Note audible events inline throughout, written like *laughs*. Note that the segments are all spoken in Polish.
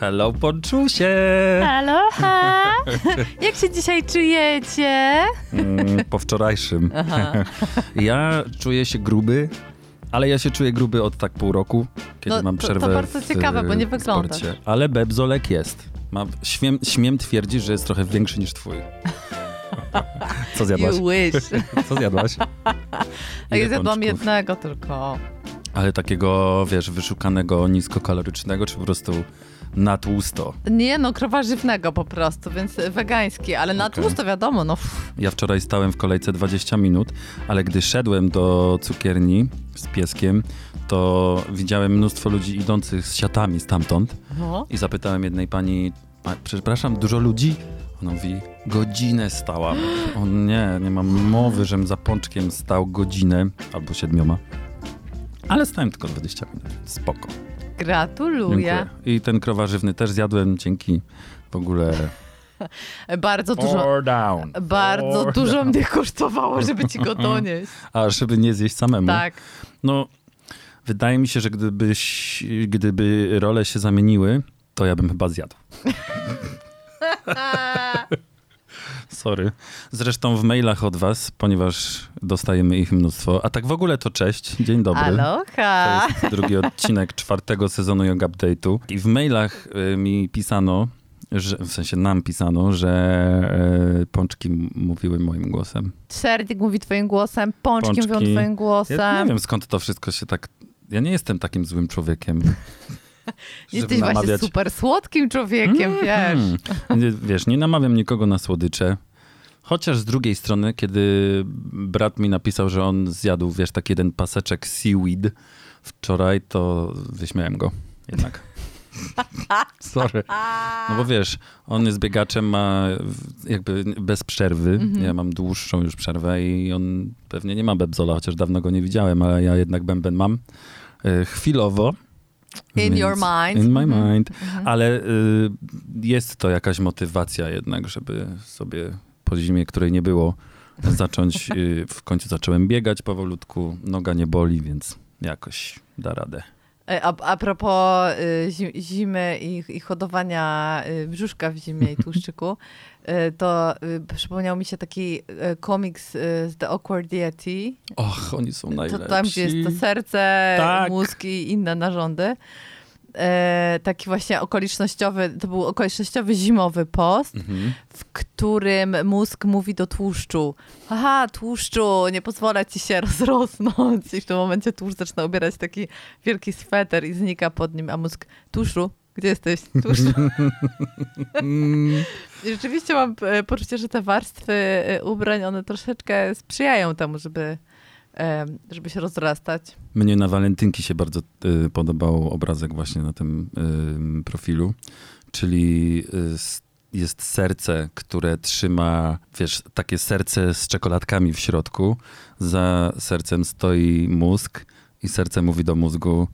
Hello, poczusie! Aloha! *laughs* Jak się dzisiaj czujecie? Mm, po wczorajszym. Aha. *laughs* Ja czuję się gruby, ale ja się czuję gruby od tak pół roku, kiedy No, mam to- to przerwę bardzo w, ciekawe, bo nie w wyglądasz. sporcie. Ale bebzolek jest. Mam, śmiem, śmiem twierdzić, że jest trochę większy niż twój. *laughs* Co zjadłaś? You wish. Co zjadłaś? A Ile ja zjadłam jednego tylko. Ale takiego, wiesz, wyszukanego, niskokalorycznego, czy po prostu na tłusto? Nie no, krowa żywnego po prostu, więc wegański, ale na Okej. tłusto wiadomo, no pff, Ja wczoraj stałem w kolejce 20 minut, ale gdy szedłem do cukierni z pieskiem, to widziałem mnóstwo ludzi idących z siatami stamtąd no. i zapytałem jednej pani, przepraszam, dużo ludzi? Ona mówi, godzinę stałam. O nie, nie mam mowy, żem za pączkiem stał godzinę albo siedmioma. Ale stałem tylko 20 minut. Spoko. Gratuluję. I ten krowa żywny też zjadłem dzięki w ogóle. *laughs* Bardzo dużo, Or down. bardzo Or dużo down. mnie kosztowało, żeby ci go *laughs* donieść. A żeby nie zjeść samemu. Tak. No, wydaje mi się, że gdybyś, gdyby role się zamieniły, to ja bym chyba zjadł. *laughs* Sorry. Zresztą w mailach od was, ponieważ dostajemy ich mnóstwo. A tak w ogóle to cześć, dzień dobry. Aloha. To jest drugi odcinek czwartego sezonu Yoga Update'u. I w mailach y, mi pisano, że, w sensie nam pisano, że y, pączki mówiły moim głosem. Serdik mówi twoim głosem, pączki, Pączki. mówią twoim głosem. Ja nie wiem skąd to wszystko się tak... Ja nie jestem takim złym człowiekiem. *laughs* Jesteś żeby właśnie namawiać- super słodkim człowiekiem, wiesz. Hmm. Nie, wiesz, nie namawiam nikogo na słodycze. Chociaż z drugiej strony, kiedy brat mi napisał, że on zjadł, wiesz, taki jeden paseczek seaweed wczoraj, to wyśmiałem go jednak. *laughs* Sorry. No bo wiesz, on jest biegaczem, ma jakby bez przerwy. Mhm. Ja mam dłuższą już przerwę i on pewnie nie ma bebzola, chociaż dawno go nie widziałem, ale ja jednak bęben mam. E, Chwilowo. In Więc- your mind. In my Mhm. mind. Ale y, jest to jakaś motywacja jednak, żeby sobie po zimie, której nie było, zacząć. Y, w końcu zacząłem biegać powolutku, noga nie boli, więc jakoś da radę. E, A, a propos y, zi- zimy i, i hodowania y, brzuszka w zimie i tłuszczyku, *laughs* to y, przypomniał mi się taki y, komiks z The Awkward Yeti. Och, oni są To najlepsi. tam, gdzie jest to serce, Tak. mózg i inne narządy. E, taki właśnie okolicznościowy, to był okolicznościowy zimowy post, Mhm. w którym mózg mówi do tłuszczu, aha, tłuszczu, nie pozwolę ci się *laughs* rozrosnąć. I w tym momencie tłuszcz zaczyna ubierać taki wielki sweter i znika pod nim, a mózg, tłuszczu, gdzie jesteś? *laughs* I rzeczywiście mam e, poczucie, że te warstwy e, ubrań, one troszeczkę sprzyjają temu, żeby, e, żeby się rozrastać. Mnie na walentynki się bardzo y, podobał obrazek właśnie na tym profilu, czyli jest serce, które trzyma, wiesz, takie serce z czekoladkami w środku. Za sercem stoi mózg i serce mówi do mózgu,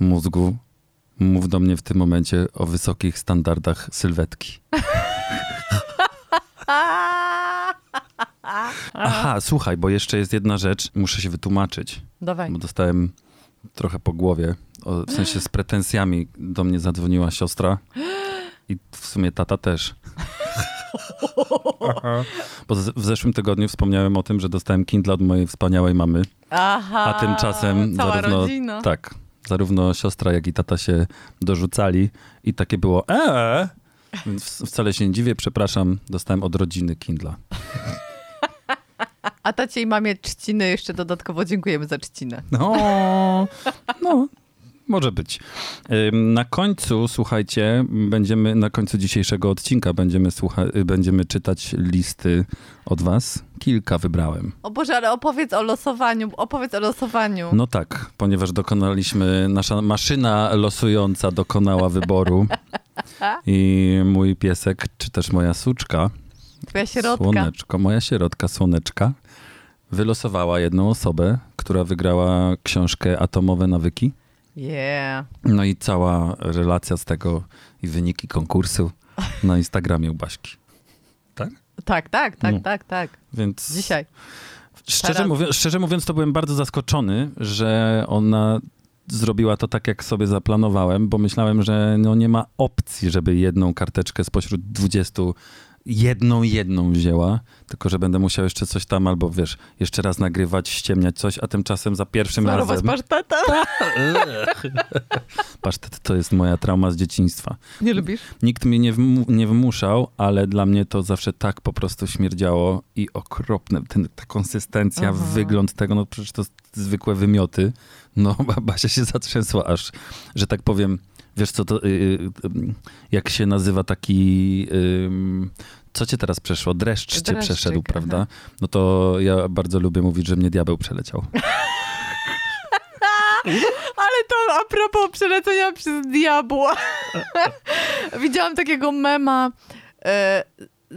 mózgu, mów do mnie w tym momencie o wysokich standardach sylwetki. Aha, słuchaj, bo jeszcze jest jedna rzecz, muszę się wytłumaczyć. Dawaj. Bo dostałem trochę po głowie. O, w sensie z pretensjami do mnie zadzwoniła siostra i w sumie tata też. Bo z- w zeszłym tygodniu wspomniałem o tym, że dostałem Kindle od mojej wspaniałej mamy. Aha, A tymczasem cała zarówno- rodzina. Tak, zarówno siostra, jak i tata się dorzucali i takie było eee. Więc wcale się nie dziwię, przepraszam, dostałem od rodziny Kindla. *laughs* A tacie i mamie trzciny jeszcze dodatkowo dziękujemy za trzcinę. No, no, może być. Na końcu, słuchajcie, będziemy, na końcu dzisiejszego odcinka będziemy, słucha, będziemy czytać listy od was. Kilka wybrałem. O Boże, ale opowiedz o losowaniu, opowiedz o losowaniu. No tak, ponieważ dokonaliśmy, nasza maszyna losująca dokonała wyboru *laughs* I mój piesek, czy też moja suczka, Twoja środka. słoneczko, moja sierotka, słoneczka, wylosowała jedną osobę, która wygrała książkę Atomowe Nawyki. Yeah. No i cała relacja z tego i wyniki konkursu na Instagramie u Baśki. Tak, tak, tak, No. tak, tak. Więc Dzisiaj. Szczerze, mówiąc, szczerze mówiąc, to byłem bardzo zaskoczony, że ona zrobiła to tak, jak sobie zaplanowałem, bo myślałem, że no nie ma opcji, żeby jedną karteczkę spośród 20 jedną, jedną wzięła, tylko że będę musiał jeszcze coś tam albo, wiesz, jeszcze raz nagrywać, ściemniać coś, a tymczasem za pierwszym Smarować razem... paszteta. *laughs* Pasztet to jest moja trauma z dzieciństwa. Nie lubisz? Nikt mnie nie, wmu- nie wmuszał, ale dla mnie to zawsze tak po prostu śmierdziało i okropne. Ten, ta konsystencja, Aha. wygląd tego, no przecież to zwykłe wymioty. No, *laughs* Basia się zatrzęsła aż, że tak powiem, wiesz co to, y, y, y, jak się nazywa taki, ym, co cię teraz przeszło? Dreszcz cię Dreszczyk, przeszedł, aha. prawda? No to ja bardzo lubię mówić, że mnie diabeł przeleciał. *laughs* Ale to a propos przelecenia przez diabła. *laughs* Widziałam takiego mema. E,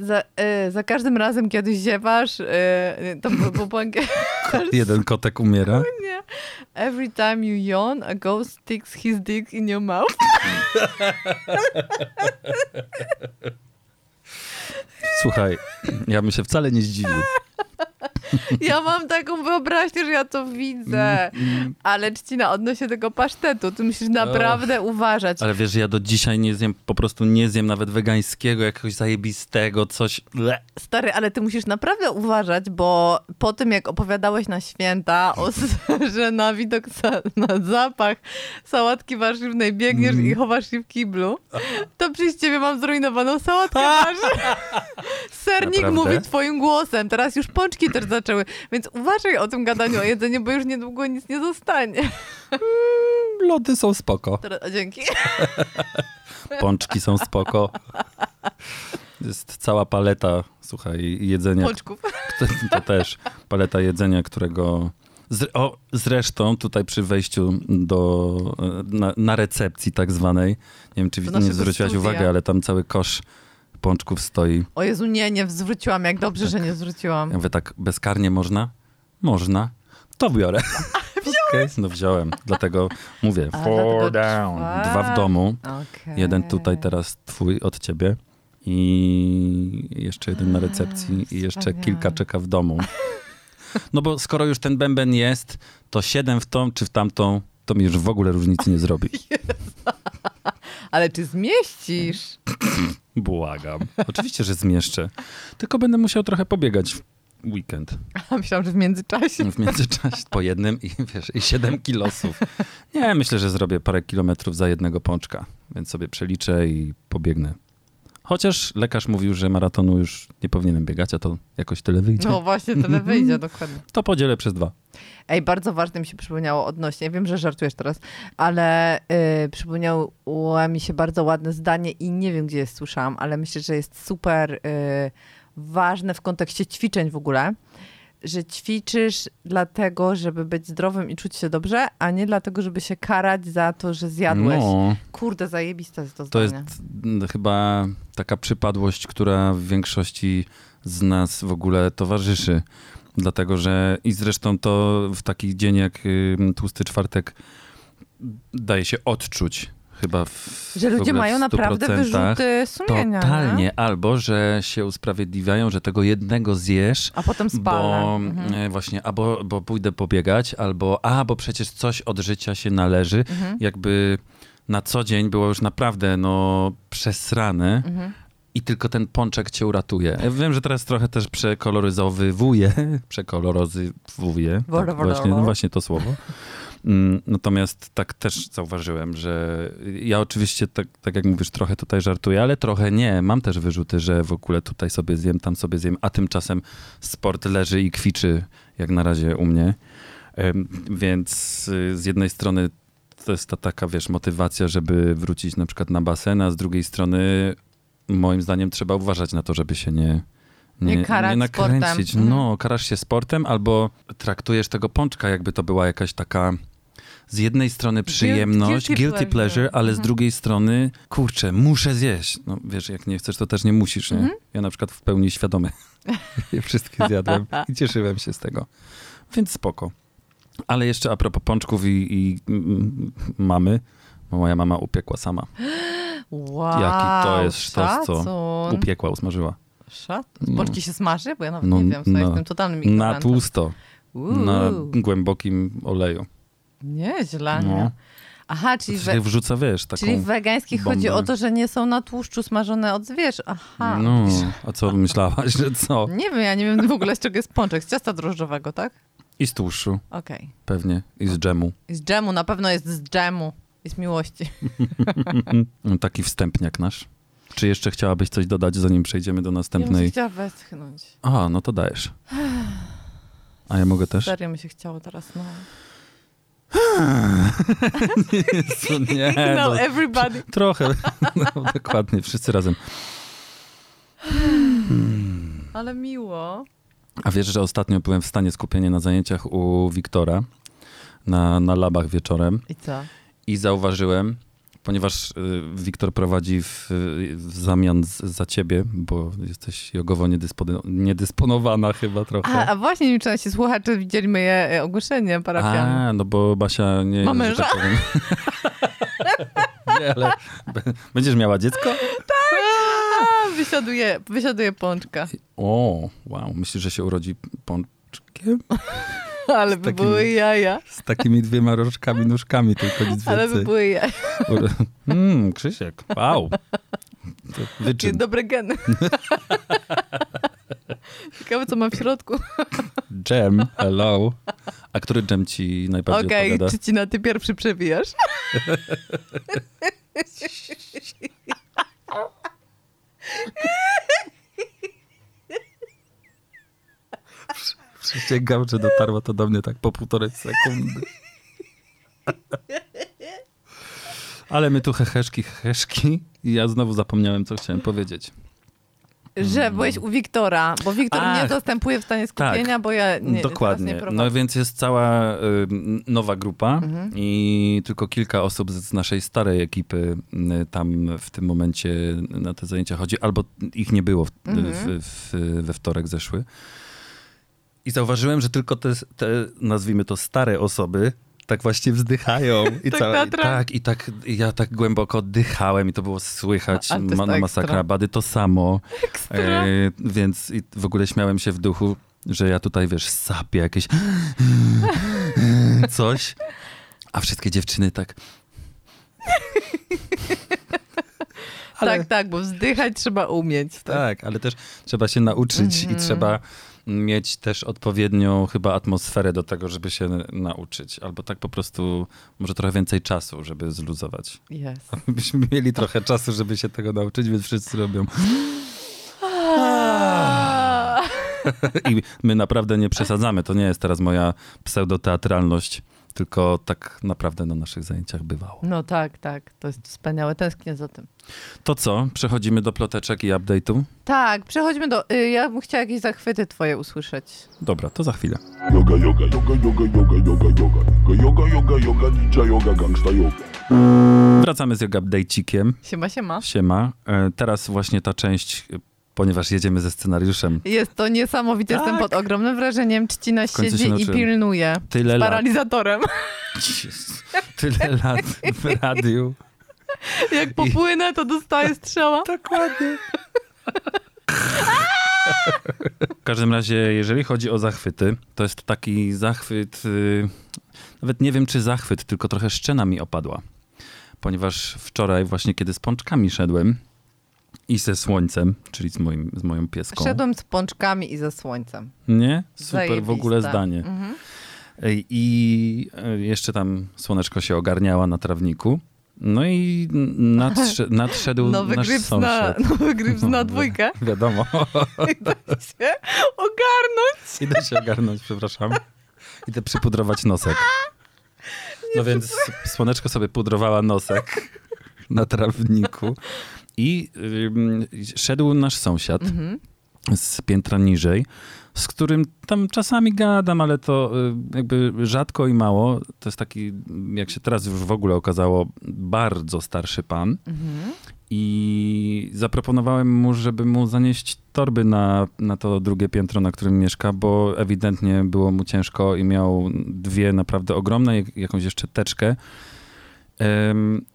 za, e, za każdym razem, kiedy ziewasz, e, to po angielsku. *laughs* Jeden kotek umiera. Nie. Every time you yawn, a ghost sticks his dick in your mouth. Słuchaj, ja bym się wcale nie zdziwił. *laughs* *laughs* Ja mam taką wyobraźnię, że ja to widzę. Mm, Ale czcina odnośnie tego pasztetu, ty musisz naprawdę uważać. Ale wiesz, że ja do dzisiaj nie zjem, po prostu nie zjem nawet wegańskiego, jakiegoś zajebistego, coś. Ble. Stary, ale ty musisz naprawdę uważać, bo po tym jak opowiadałeś na święta, o, *laughs* że na widok, sa, na zapach sałatki warzywnej biegniesz Mm. i chowasz się w kiblu, *laughs* to przez ciebie mam zrujnowaną sałatkę warzyw. Sernik Naprawdę? mówi twoim głosem, teraz już pączki też zaczęły, więc uważaj o tym gadaniu o jedzeniu, bo już niedługo nic nie zostanie. Lody są spoko. Dzięki. *laughs* Pączki są spoko. Jest cała paleta, słuchaj, jedzenia. Pączków. To, też paleta jedzenia, którego. Z, o, zresztą tutaj przy wejściu do, na, na recepcji tak zwanej, nie wiem czy nie zwróciłaś uwagi, ale tam cały kosz pączków stoi. O Jezu, nie, nie zwróciłam, jak dobrze, że nie zwróciłam. Ja mówię tak, bezkarnie można? Można. To biorę. *laughs* Okej, No wziąłem, dlatego mówię four down. Dwa w domu, Okej. jeden tutaj teraz twój od ciebie i jeszcze jeden na recepcji i jeszcze kilka czeka w domu. No bo skoro już ten bęben jest, to siedem w tą czy w tamtą, to mi już w ogóle różnicy nie zrobi. *laughs* Ale czy zmieścisz? *laughs* Błagam. Oczywiście, że zmieszczę. Tylko będę musiał trochę pobiegać w weekend. *laughs* A myślałam, że w międzyczasie. W międzyczasie po jednym i wiesz, i 7 kilosów. Nie, myślę, że zrobię parę kilometrów za jednego pączka, więc sobie przeliczę i pobiegnę. Chociaż lekarz mówił, że maratonu już nie powinienem biegać, a to jakoś tyle wyjdzie. No właśnie, tyle *laughs* wyjdzie, dokładnie. To podzielę przez dwa. Ej, bardzo ważne mi się przypomniało odnośnie, wiem, że żartujesz teraz, ale y, przypomniało mi się bardzo ładne zdanie i nie wiem, gdzie je słyszałam, ale myślę, że jest super y, ważne w kontekście ćwiczeń w ogóle, że ćwiczysz dlatego, żeby być zdrowym i czuć się dobrze, a nie dlatego, żeby się karać za to, że zjadłeś. No, Kurde, zajebiste jest to to zdanie. jest mm, chyba taka przypadłość, która w większości z nas w ogóle towarzyszy. Dlatego, że i zresztą to w taki dzień jak Tłusty Czwartek daje się odczuć chyba w Że ludzie w mają naprawdę 100%. wyrzuty sumienia. Totalnie. Nie? Albo, że się usprawiedliwiają, że tego jednego zjesz, A potem spalę. bo Mhm. e, właśnie, albo bo pójdę pobiegać, albo a, bo przecież coś od życia się należy. Mhm. Jakby na co dzień było już naprawdę no przesrane Mhm. i tylko ten pączek cię uratuje. Ja wiem, że teraz trochę też przekoloryzowywuję, *laughs* przekoloryzowywuję, tak, właśnie, no właśnie to słowo. Mm, Natomiast tak też zauważyłem, że ja oczywiście, tak, tak jak mówisz, trochę tutaj żartuję, ale trochę nie. Mam też wyrzuty, że w ogóle tutaj sobie zjem, tam sobie zjem, a tymczasem sport leży i kwiczy, jak na razie u mnie. Więc y, z jednej strony to jest ta taka, wiesz, motywacja, żeby wrócić na przykład na basen, a z drugiej strony moim zdaniem trzeba uważać na to, żeby się nie, Nie karać nakręcić. sportem. No, karasz się sportem albo traktujesz tego pączka, jakby to była jakaś taka z jednej strony przyjemność, guilty guilty, pleasure, pleasure, ale z mhm. drugiej strony, kurczę, muszę zjeść. No wiesz, jak nie chcesz, to też nie musisz, nie? Mhm. Ja na przykład w pełni świadomy *laughs* wszystkie zjadłem i cieszyłem się z tego. Więc spoko. Ale jeszcze a propos pączków i, i mamy, bo moja mama upiekła sama. Wow, Jaki to jest sztos, co. Upiekła, usmażyła. Szat? No. Pączki się smaży? Bo ja nawet No, nie wiem, co no. jestem totalnym Na tłusto, Uuu, na głębokim oleju. Nieźle, No. nie? Aha, czyli, we, wrzuca, wiesz, taką... czyli w wegańskich chodzi bombę. o to, że nie są na tłuszczu smażone od zwierz. Aha. No, a co myślałaś, że co? Nie wiem, ja nie wiem w ogóle z czego jest pączek. Z ciasta drożdżowego, tak? I z tłuszczu, Okej. pewnie, i z dżemu. I Z dżemu, na pewno jest z dżemu. I z miłości. *laughs* No, Taki wstępniak nasz. Czy jeszcze chciałabyś coś dodać, zanim przejdziemy do Ja następnej? chciała westchnąć. A, no to dajesz. A ja mogę też? Serio mi się chciało teraz, no. Jezu, *laughs* nie, *laughs* no, no, everybody. *laughs* trochę. No, dokładnie, wszyscy razem. Ale miło. A wiesz, że ostatnio byłem w stanie skupienia na zajęciach u Wiktora na, na labach wieczorem I co? i zauważyłem, ponieważ y, Wiktor prowadzi w, w zamian z, za ciebie, bo jesteś jogowo niedyspono, niedysponowana chyba trochę. A, a właśnie nie wiem, czy nasi słuchacze widzieli moje e, ogłoszenie parafialne. A, no bo Basia nie... Ma męża? tak powiem- *laughs* nie, ale będziesz miała dziecko? A, wysiaduje, wysiaduje pączka. O, wow, myślisz, że się urodzi pączkiem? *laughs* *laughs* Ale by takim- były jaja. Z takimi dwiema rożkami, nóżkami, tylko nic Ale by więcej. były jaja. Mmm, Krzysiek, wow. Wyczyn. dobre geny. *laughs* Ciekawe, co mam w środku. Dżem, hello. A który dżem ci najbardziej Okej, odpowiada? czy ci na ty pierwszy przewijasz? *laughs* Przysięgam, że dotarło to do mnie tak po półtorej sekundy. Ale my tu heheszki, heheszki i ja znowu zapomniałem, co chciałem powiedzieć. Że byłeś u Wiktora, bo Wiktor Ach, nie zastępuje w stanie skupienia, bo ja nie, Dokładnie. nie No więc jest cała y, nowa grupa Mhm. i tylko kilka osób z, z naszej starej ekipy y, tam w tym momencie na te zajęcia chodzi, albo ich nie było w, Mhm. w, w, we wtorek zeszły. I zauważyłem, że tylko te, te, nazwijmy to, stare osoby tak właśnie wzdychają. *laughs* I Tak i, tak, i tak ja tak głęboko oddychałem i to było słychać. A, Ma, na ekstra. masakra bady to samo. E, więc w ogóle śmiałem się w duchu, że ja tutaj, wiesz, sapię jakieś *laughs* coś, a wszystkie dziewczyny tak... Ale, *laughs* Tak, tak, bo wzdychać trzeba umieć. tak, ale też trzeba się nauczyć Mhm. i trzeba mieć też odpowiednią chyba atmosferę do tego, żeby się nauczyć. Albo tak po prostu może trochę więcej czasu, żeby zluzować. Jest. *laughs* Byśmy mieli trochę czasu, żeby się tego nauczyć, więc wszyscy robią. *laughs* I my naprawdę nie przesadzamy. To nie jest teraz moja pseudoteatralność, tylko tak naprawdę na naszych zajęciach bywało. No tak, tak, to jest wspaniałe, tęsknię za tym. To co? Przechodzimy do ploteczek i update'u? Tak, przechodźmy do... Y, ja bym chciała jakieś zachwyty twoje usłyszeć. Dobra, to za chwilę. Yoga, yoga, yoga, yoga, yoga, yoga, yoga, yoga, yoga, yoga, ninja yoga, gangsta yoga. Wracamy z yoga update'ikiem. Siema, siema. Siema. E, Teraz właśnie ta część, e, ponieważ jedziemy ze scenariuszem. Jest to niesamowite, jestem Tak. pod ogromnym wrażeniem. Się siedzi i pilnuje. Tyle z paralizatorem. Jezus, Tyle lat w radiu. Jak popłynę, to dostaję strzała. Dokładnie. W każdym razie, jeżeli chodzi o zachwyty, to jest taki zachwyt, y, nawet nie wiem czy zachwyt, tylko trochę szczena mi opadła. Ponieważ wczoraj właśnie, kiedy z pączkami szedłem i ze słońcem, czyli z, moim, z moją pieską. Szedłem z pączkami i ze słońcem. Nie? Super w ogóle zdanie. Mhm. I e, jeszcze tam słoneczko się ogarniała na trawniku. No i nadsze, *laughs* nadszedł Nowy nasz gryps na, sąsiad. nowy gryps *laughs* na No, dwójkę. *laughs* Wiadomo. I da się ogarnąć. Idę się ogarnąć, przepraszam. Idę przypudrować nosek. No więc słoneczko sobie pudrowała nosek na trawniku i szedł nasz sąsiad Mhm. z piętra niżej, z którym tam czasami gadam, ale to y, jakby rzadko i mało. To jest taki, jak się teraz już w ogóle okazało, bardzo starszy pan. Mhm. I zaproponowałem mu, żeby mu zanieść torby na, na to drugie piętro, na którym mieszka, bo ewidentnie było mu ciężko i miał dwie naprawdę ogromne, jak- jakąś jeszcze teczkę. Em,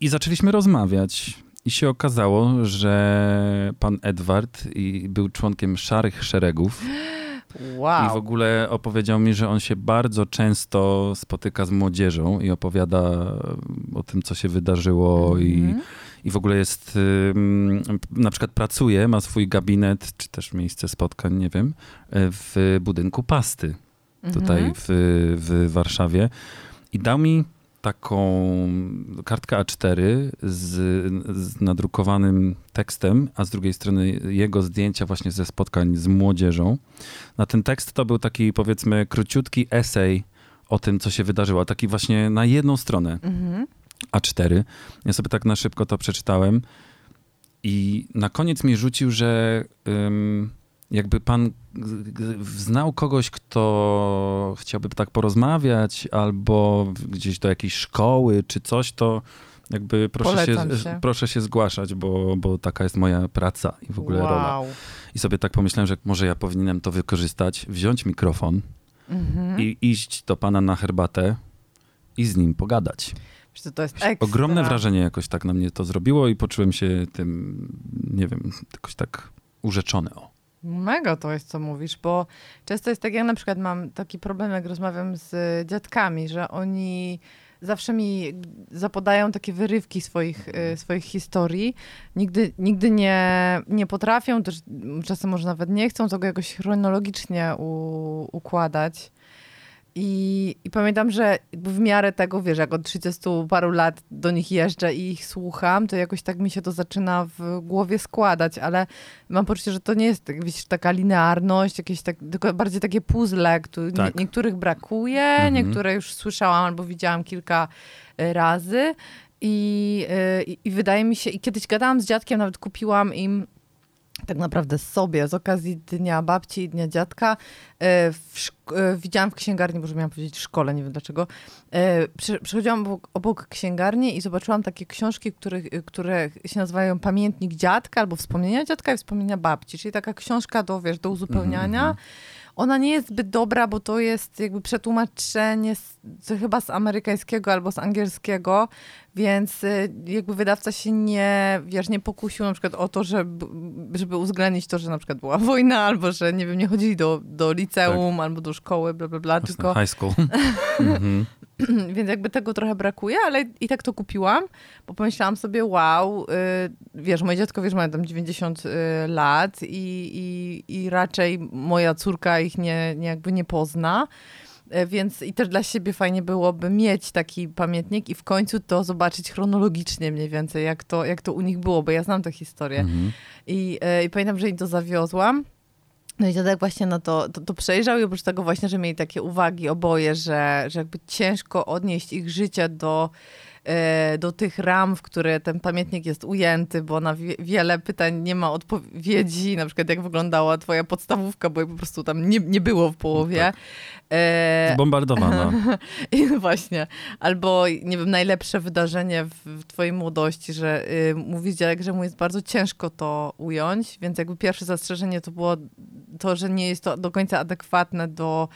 I zaczęliśmy rozmawiać. I się okazało, że pan Edward i był członkiem szarych szeregów. I w Wow. ogóle opowiedział mi, że on się bardzo często spotyka z młodzieżą i opowiada o tym, co się wydarzyło i, Mhm. i w ogóle jest, na przykład pracuje, ma swój gabinet, czy też miejsce spotkań, nie wiem, w budynku Pasty tutaj Mhm. w, w Warszawie i dał mi taką kartkę A4 z, z nadrukowanym tekstem, a z drugiej strony jego zdjęcia właśnie ze spotkań z młodzieżą. Na ten tekst to był taki powiedzmy króciutki esej o tym, co się wydarzyło, taki właśnie na jedną stronę. Mhm. A4. Ja sobie tak na szybko to przeczytałem i na koniec mi rzucił, że jakby pan znał kogoś, kto chciałby tak porozmawiać albo gdzieś do jakiejś szkoły czy coś, to jakby proszę się, się. proszę się zgłaszać, bo, bo taka jest moja praca i w ogóle rola. wow. I sobie tak pomyślałem, że może ja powinienem to wykorzystać, wziąć mikrofon Mhm. i iść do pana na herbatę i z nim pogadać. To jest ekstra. Ogromne wrażenie jakoś tak na mnie to zrobiło i poczułem się tym, nie wiem, jakoś tak urzeczony. O. Mega to jest, co mówisz, bo często jest tak, ja na przykład mam taki problem, jak rozmawiam z dziadkami, że oni zawsze mi zapodają takie wyrywki swoich, y, swoich historii. Nigdy, nigdy nie, nie potrafią, też czasem może nawet nie chcą tego jakoś chronologicznie u, układać. I, I pamiętam, że w miarę tego, wiesz, jak od 30 paru lat do nich jeżdżę i ich słucham, to jakoś tak mi się to zaczyna w głowie składać, ale mam poczucie, że to nie jest tak, wiesz, taka linearność, jakieś tak, tylko bardziej takie puzzle, które Tak. nie, niektórych brakuje, Mhm. niektóre już słyszałam albo widziałam kilka y, razy. I, y, i, I wydaje mi się, i kiedyś gadałam z dziadkiem, nawet kupiłam im tak naprawdę sobie z okazji Dnia Babci i Dnia Dziadka. e, W e, widziałam w księgarni, może miałam powiedzieć w szkole, nie wiem dlaczego. e, Przy, przychodziłam obok, obok księgarni i zobaczyłam takie książki, które, które się nazywają Pamiętnik Dziadka albo Wspomnienia Dziadka i Wspomnienia Babci, czyli taka książka do, wiesz, do uzupełniania. Mhm, Ona nie jest zbyt dobra, bo to jest jakby przetłumaczenie z, chyba z amerykańskiego albo z angielskiego, więc y, jakby wydawca się nie, wiesz, nie pokusił na przykład o to, żeby, żeby uwzględnić to, że na przykład była *laughs* wojna, albo że nie wiem, nie chodzili do, do liceum albo do szkoły, bla, bla, bla, Tylko... High school. *laughs* mhm. *clears throat* więc jakby tego trochę brakuje, ale i tak to kupiłam, bo pomyślałam sobie, wow, y, wiesz, moje dziecko, wiesz, mają tam 90 y, lat i, i, i raczej moja córka ich nie, nie jakby nie pozna. Y, Więc i też dla siebie fajnie byłoby mieć taki pamiętnik i w końcu to zobaczyć chronologicznie mniej więcej, jak to, jak to u nich było, bo ja znam tę historię. Mhm. I, I pamiętam, że im to zawiozłam. No i dziadek właśnie na to, to, to przejrzał i oprócz tego właśnie, że mieli takie uwagi oboje, że, że jakby ciężko odnieść ich życie do, do tych ram, w które ten pamiętnik jest ujęty, bo na wie, wiele pytań nie ma odpowiedzi, na przykład jak wyglądała twoja podstawówka, bo jej po prostu tam nie, nie było w połowie. Tak. E, Zbombardowana. *laughs* i właśnie. Albo, nie wiem, najlepsze wydarzenie w, twojej młodości, że y, mówi dziadek, że mu jest bardzo ciężko to ująć, więc jakby pierwsze zastrzeżenie to było to, że nie jest to do końca adekwatne do,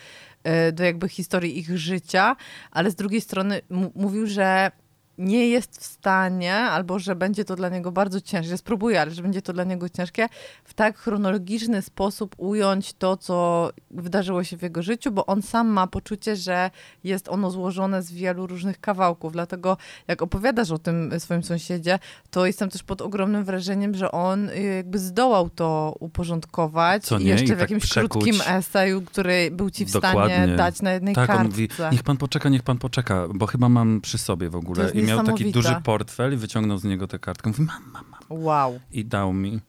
y, do jakby historii ich życia, ale z drugiej strony mówił, że nie jest w stanie, albo że będzie to dla niego bardzo ciężkie, że spróbuje, ale że będzie to dla niego ciężkie, w tak chronologiczny sposób ująć to, co wydarzyło się w jego życiu, bo on sam ma poczucie, że jest ono złożone z wielu różnych kawałków. Dlatego jak opowiadasz o tym swoim sąsiedzie, to jestem też pod ogromnym wrażeniem, że on y, jakby zdołał to uporządkować Co i nie? jeszcze I w tak jakimś przekuć. krótkim eseju, który był ci w stanie Dokładnie. dać na jednej Tak, kartce. on mówi, niech pan poczeka, niech pan poczeka, bo chyba mam przy sobie w ogóle. Miał taki duży portfel i wyciągnął z niego tę kartkę. Mówi, mam, mam, mam. Wow. I dał mi.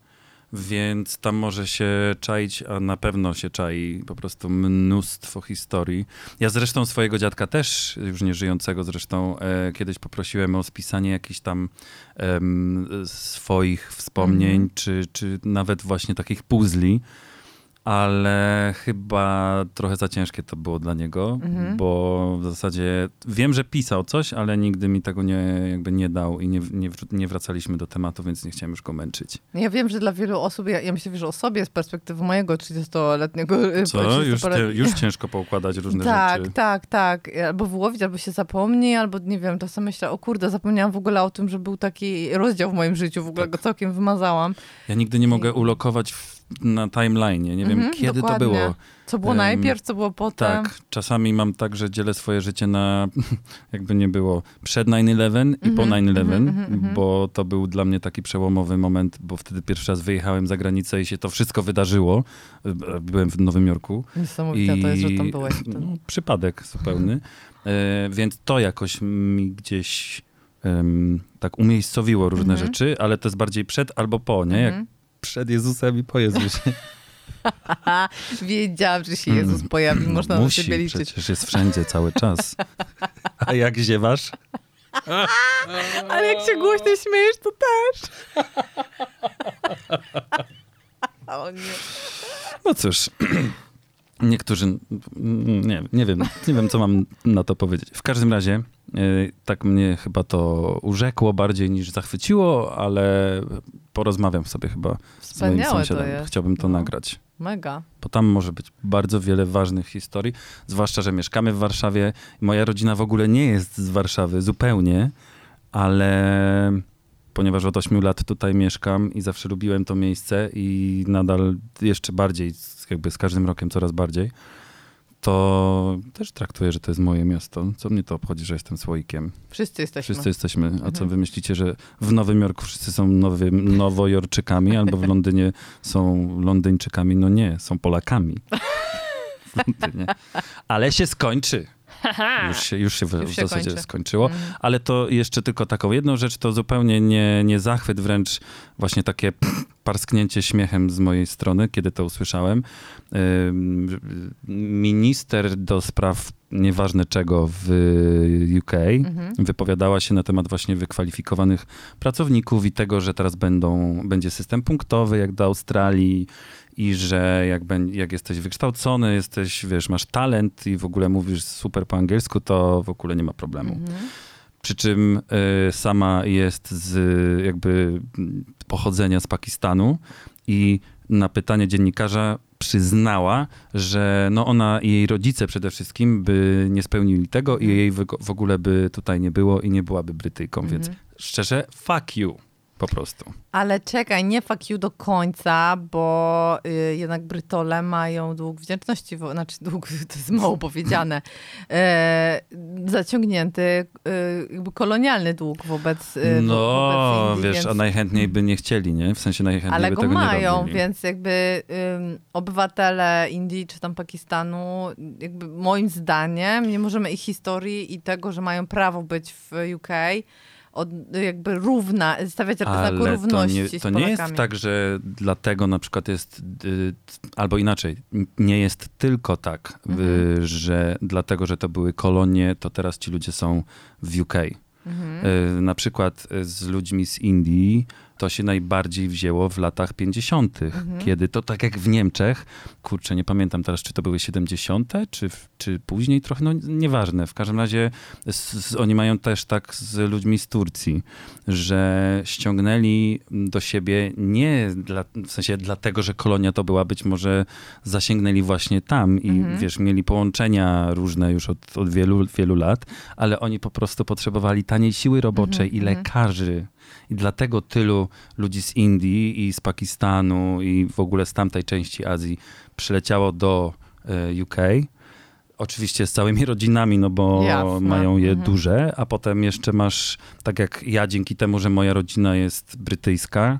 więc tam może się czaić, a na pewno się czai po prostu mnóstwo historii. Ja zresztą swojego dziadka też, już nie żyjącego zresztą, e, kiedyś poprosiłem o spisanie jakichś tam em, swoich wspomnień, Mhm. czy, czy nawet właśnie takich puzli, ale chyba trochę za ciężkie to było dla niego, Mhm. bo w zasadzie wiem, że pisał coś, ale nigdy mi tego nie, jakby nie dał i nie, nie, nie wracaliśmy do tematu, więc nie chciałem już go męczyć. Ja wiem, że dla wielu osób, ja, ja myślę, że o sobie z perspektywy mojego 30-letniego... y, Co? Już, 30-letniego te, już ciężko poukładać różne tak, rzeczy. tak, tak. Albo wyłowić, albo się zapomni, albo nie wiem, czasem myślę, o kurde, zapomniałam w ogóle o tym, że był taki rozdział w moim życiu, w ogóle Tak. go całkiem wymazałam. Ja nigdy nie mogę ulokować w, na timeline. Nie wiem, Mhm, kiedy dokładnie. to było. Co było Em, najpierw, co było potem. Tak, czasami mam tak, że dzielę swoje życie na, *laughs* jakby nie było, przed 9-11 i po Mhm, 9-11, mhm, mhm, bo to był dla mnie taki przełomowy moment, bo wtedy pierwszy raz wyjechałem za granicę i się to wszystko wydarzyło. Byłem w Nowym Jorku. Niesamowite to jest, że tam byłeś wtedy. no, przypadek zupełny. E, więc to jakoś mi gdzieś em, tak umiejscowiło różne rzeczy, ale to jest bardziej przed albo po, nie? Jak. Przed Jezusem i po Jezusie. *laughs* *laughs* Wiedziałam, że się Jezus Mm. pojawi, można no, na musi, siebie liczyć. przecież jest wszędzie cały czas. *laughs* A jak ziewasz? Ale jak się głośno śmiejesz, to też. o nie. No cóż, *clears throat* niektórzy, nie, nie wiem, nie wiem, co mam na to powiedzieć. W każdym razie, y, tak mnie chyba to urzekło bardziej niż zachwyciło, ale porozmawiam sobie chyba z moim Wspaniałe to sąsiadem. jest. Chciałbym to No. nagrać. Mega. Bo tam może być bardzo wiele ważnych historii, zwłaszcza, że mieszkamy w Warszawie. Moja rodzina w ogóle nie jest z Warszawy zupełnie, ale ponieważ od 8 lat tutaj mieszkam i zawsze lubiłem to miejsce i nadal jeszcze bardziej, jakby z każdym rokiem coraz bardziej, to też traktuję, że to jest moje miasto. Co mnie to obchodzi, że jestem słoikiem? Wszyscy jesteśmy. Wszyscy jesteśmy. A co Mhm. wy myślicie, że w Nowym Jorku wszyscy są nowy, nowojorczykami, albo w Londynie są Londyńczykami? No nie, są Polakami. *laughs* W Londynie. Ale się skończy. Już się, już się w, Już się zasadzie kończy. skończyło. Mhm. Ale to jeszcze tylko taką jedną rzecz, to zupełnie nie, nie zachwyt, wręcz właśnie takie parsknięcie śmiechem z mojej strony, kiedy to usłyszałem. Minister do spraw nieważne czego w UK Mhm. wypowiadała się na temat właśnie wykwalifikowanych pracowników i tego, że teraz będą, będzie system punktowy jak do Australii i że jak, jak jesteś wykształcony, jesteś, wiesz, masz talent i w ogóle mówisz super po angielsku, to w ogóle nie ma problemu. Mhm. Przy czym y, sama jest z jakby pochodzenia z Pakistanu i na pytanie dziennikarza przyznała, że no ona i jej rodzice przede wszystkim by nie spełnili tego i jej w, w ogóle by tutaj nie było i nie byłaby Brytyjką, więc Mhm. szczerze, fuck you. Po prostu. Ale czekaj, nie fuck you do końca, bo y, jednak Brytole mają dług wdzięczności, wo- znaczy dług, *laughs* to jest mało powiedziane, e, zaciągnięty y, jakby kolonialny dług wobec, y, No, wobec Indii, wiesz, więc... a najchętniej by nie chcieli, nie? W sensie najchętniej Ale by go tego mają, więc jakby obywatele Indii czy tam Pakistanu, jakby moim zdaniem nie możemy ich historii i tego, że mają prawo być w UK, od, jakby równa, stawiać znaku Ale to równości nie, z to nie jest tak, że dlatego na przykład jest, y, albo inaczej, nie jest tylko tak, Mhm. y, że dlatego, że to były kolonie, to teraz ci ludzie są w UK. Mhm. Y, Na przykład z ludźmi z Indii to się najbardziej wzięło w latach 50., Mhm. kiedy to tak jak w Niemczech, kurczę, nie pamiętam teraz, czy to były 70., czy, czy później trochę, no nieważne. W każdym razie z, z, oni mają też tak z ludźmi z Turcji, że ściągnęli do siebie nie dla, w sensie dlatego, że kolonia to była, być może zasięgnęli właśnie tam i Mhm. wiesz, mieli połączenia różne już od, od wielu, wielu lat, ale oni po prostu potrzebowali taniej siły roboczej Mhm, i mhm. lekarzy. I dlatego tylu ludzi z Indii i z Pakistanu i w ogóle z tamtej części Azji przyleciało do e, UK. Oczywiście z całymi rodzinami, no bo Jasne. mają je Mhm. duże, a potem jeszcze masz, tak jak ja, dzięki temu, że moja rodzina jest brytyjska,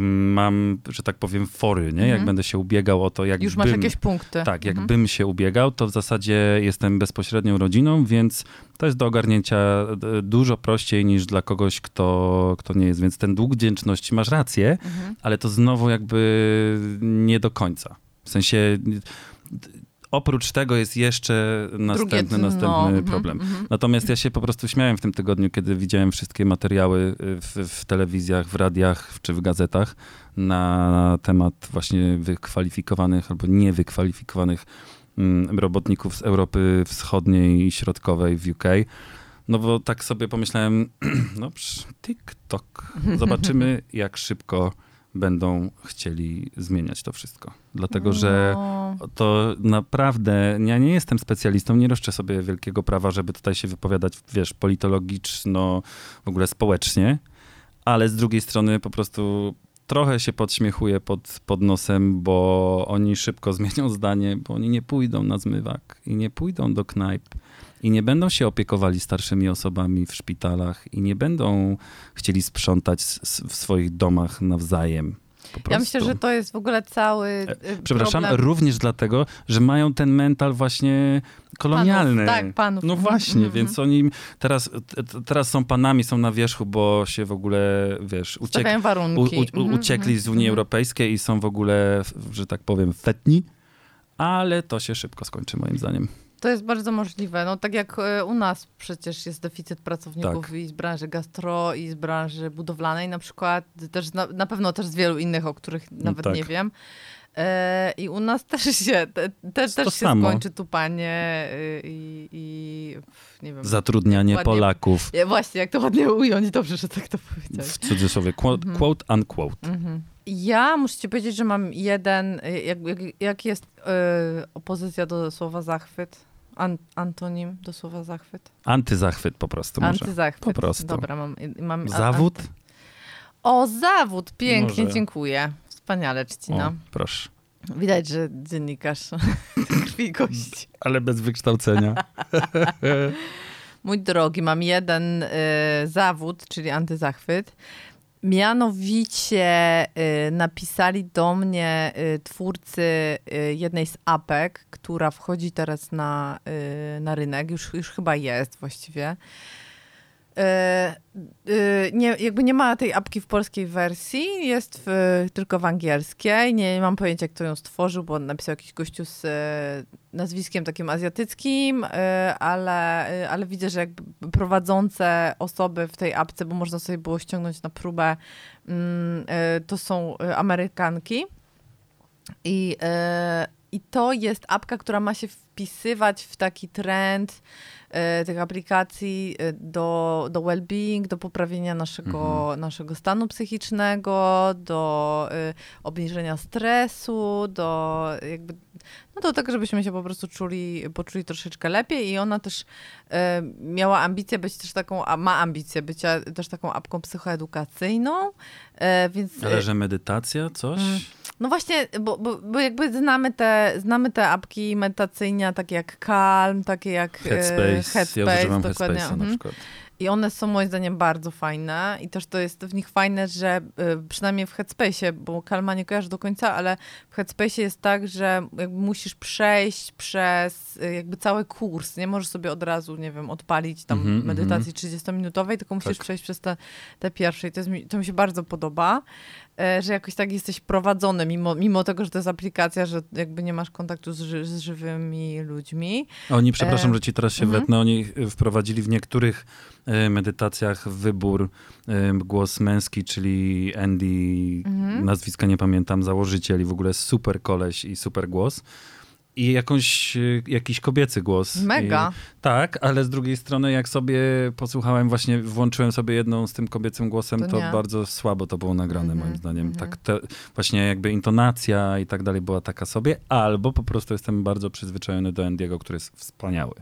mam, że tak powiem, fory, nie? Jak Mhm. będę się ubiegał o to, jak Już masz bym, jakieś punkty. Tak, Mhm. jakbym się ubiegał, to w zasadzie jestem bezpośrednią rodziną, więc to jest do ogarnięcia dużo prościej niż dla kogoś, kto, kto nie jest. Więc ten dług wdzięczności, masz rację, Mhm. ale to znowu jakby nie do końca. W sensie oprócz tego jest jeszcze następny, Drugie, następny no, mhm, problem. mhm. Natomiast ja się po prostu śmiałem w tym tygodniu, kiedy widziałem wszystkie materiały y, w, w telewizjach, w radiach czy w gazetach na temat właśnie wykwalifikowanych albo niewykwalifikowanych mm, robotników z Europy Wschodniej i Środkowej w UK. No bo tak sobie pomyślałem, *clears throat* no TikTok. *laughs* Zobaczymy, jak szybko będą chcieli zmieniać to wszystko. Dlatego, że No. to naprawdę, ja nie jestem specjalistą, nie roszczę sobie wielkiego prawa, żeby tutaj się wypowiadać, wiesz, politologiczno, w ogóle społecznie, ale z drugiej strony po prostu trochę się podśmiechuję pod, pod nosem, bo oni szybko *laughs* zmienią zdanie, bo oni nie pójdą na zmywak i nie pójdą do knajp i nie będą się opiekowali starszymi osobami w szpitalach i nie będą chcieli sprzątać w swoich domach nawzajem. Ja myślę, że to jest w ogóle cały y, Przepraszam, problem również dlatego, że mają ten mental właśnie kolonialny. Panów, tak, panów. No Mhm, właśnie, mhm, więc oni teraz, teraz są panami, są na wierzchu, bo się w ogóle, wiesz, uciek, u, warunki. u, Mhm, uciekli mhm, z Unii. Europejskiej i są w ogóle, że tak powiem, fetni, ale to się szybko skończy moim zdaniem. To jest bardzo możliwe. No tak jak e, u nas przecież jest deficyt pracowników Tak. i z branży gastro, i z branży budowlanej na przykład. Też na, na pewno też z wielu innych, o których nawet tak. nie wiem. E, I u nas też się, te, te, też się samo. skończy tupanie y, i, i nie wiem. Zatrudnianie Ładnie- Polaków, właśnie, jak to ładnie ująć, dobrze, że tak to powiedziałeś. w cudzysłowie, quote, Mhm. quote unquote. Mhm. Ja muszę ci powiedzieć, że mam jeden, jak, jak, jak jest opozycja do słowa zachwyt? An, antonim do słowa zachwyt? Antyzachwyt po prostu może. Antyzachwyt. Po prostu. Dobra, mam. mam Zawód? O, zawód! Pięknie, Może. dziękuję. Wspaniale, Czcina. O, proszę. Widać, że dziennikarz *laughs* krwi kości. Ale bez wykształcenia. *laughs* Mój drogi, mam jeden y, zawód, czyli antyzachwyt. Mianowicie y, napisali do mnie y, twórcy y, jednej z apek, która wchodzi teraz na, na rynek, już, już chyba jest właściwie. Y, y, nie, jakby nie ma tej apki w polskiej wersji, jest w, tylko w angielskiej. Nie mam pojęcia, kto ją stworzył, bo napisał jakiś gościu z y, nazwiskiem takim azjatyckim, ale, ale widzę, że jakby prowadzące osoby w tej apce, bo można sobie było ściągnąć na próbę, mm, to są Amerykanki. I, I to jest apka, która ma się wpisywać w taki trend tych aplikacji y, do, do well-being, do poprawienia naszego, naszego stanu psychicznego, do y, obniżenia stresu, do jakby, no do tego, żebyśmy się po prostu czuli, poczuli troszeczkę lepiej i ona też miała ambicję być też taką, a ma ambicję bycia też taką apką psychoedukacyjną, y, więc... Ale że medytacja, coś? Mm. No właśnie, bo, bo, bo jakby znamy te, znamy te apki medytacyjne, takie jak Calm, takie jak e, Headspace. Headspace ja używam dokładnie. Headspace'a na mhm. przykład. I one są moim zdaniem bardzo fajne i też to jest w nich fajne, że y, przynajmniej w Headspace, bo Kalma nie kojarzy do końca, ale w Headspace jest tak, że musisz przejść przez y, jakby cały kurs. Nie możesz sobie od razu, nie wiem, odpalić tam Mhm, medytacji 30-minutowej, tylko musisz Tak. przejść przez te, te pierwsze i to, jest, mi- to mi się bardzo podoba, że jakoś tak jesteś prowadzony, mimo, mimo tego, że to jest aplikacja, że jakby nie masz kontaktu z, ży, z żywymi ludźmi. Oni, przepraszam, E, że ci teraz się mhm. wetnę, oni y, wprowadzili w niektórych y, medytacjach wybór głos męski, czyli Andy, Mhm. nazwiska nie pamiętam, założyciel i w ogóle super koleś i super głos. I jakąś, y, jakiś kobiecy głos. Mega. I, tak, ale z drugiej strony jak sobie posłuchałem, właśnie włączyłem sobie jedną z tym kobiecym głosem, To to, bardzo słabo to było nagrane Mhm, moim zdaniem. mhm. Tak te, właśnie jakby intonacja i tak dalej była taka sobie, albo po prostu jestem bardzo przyzwyczajony do Andiego, który jest wspaniały.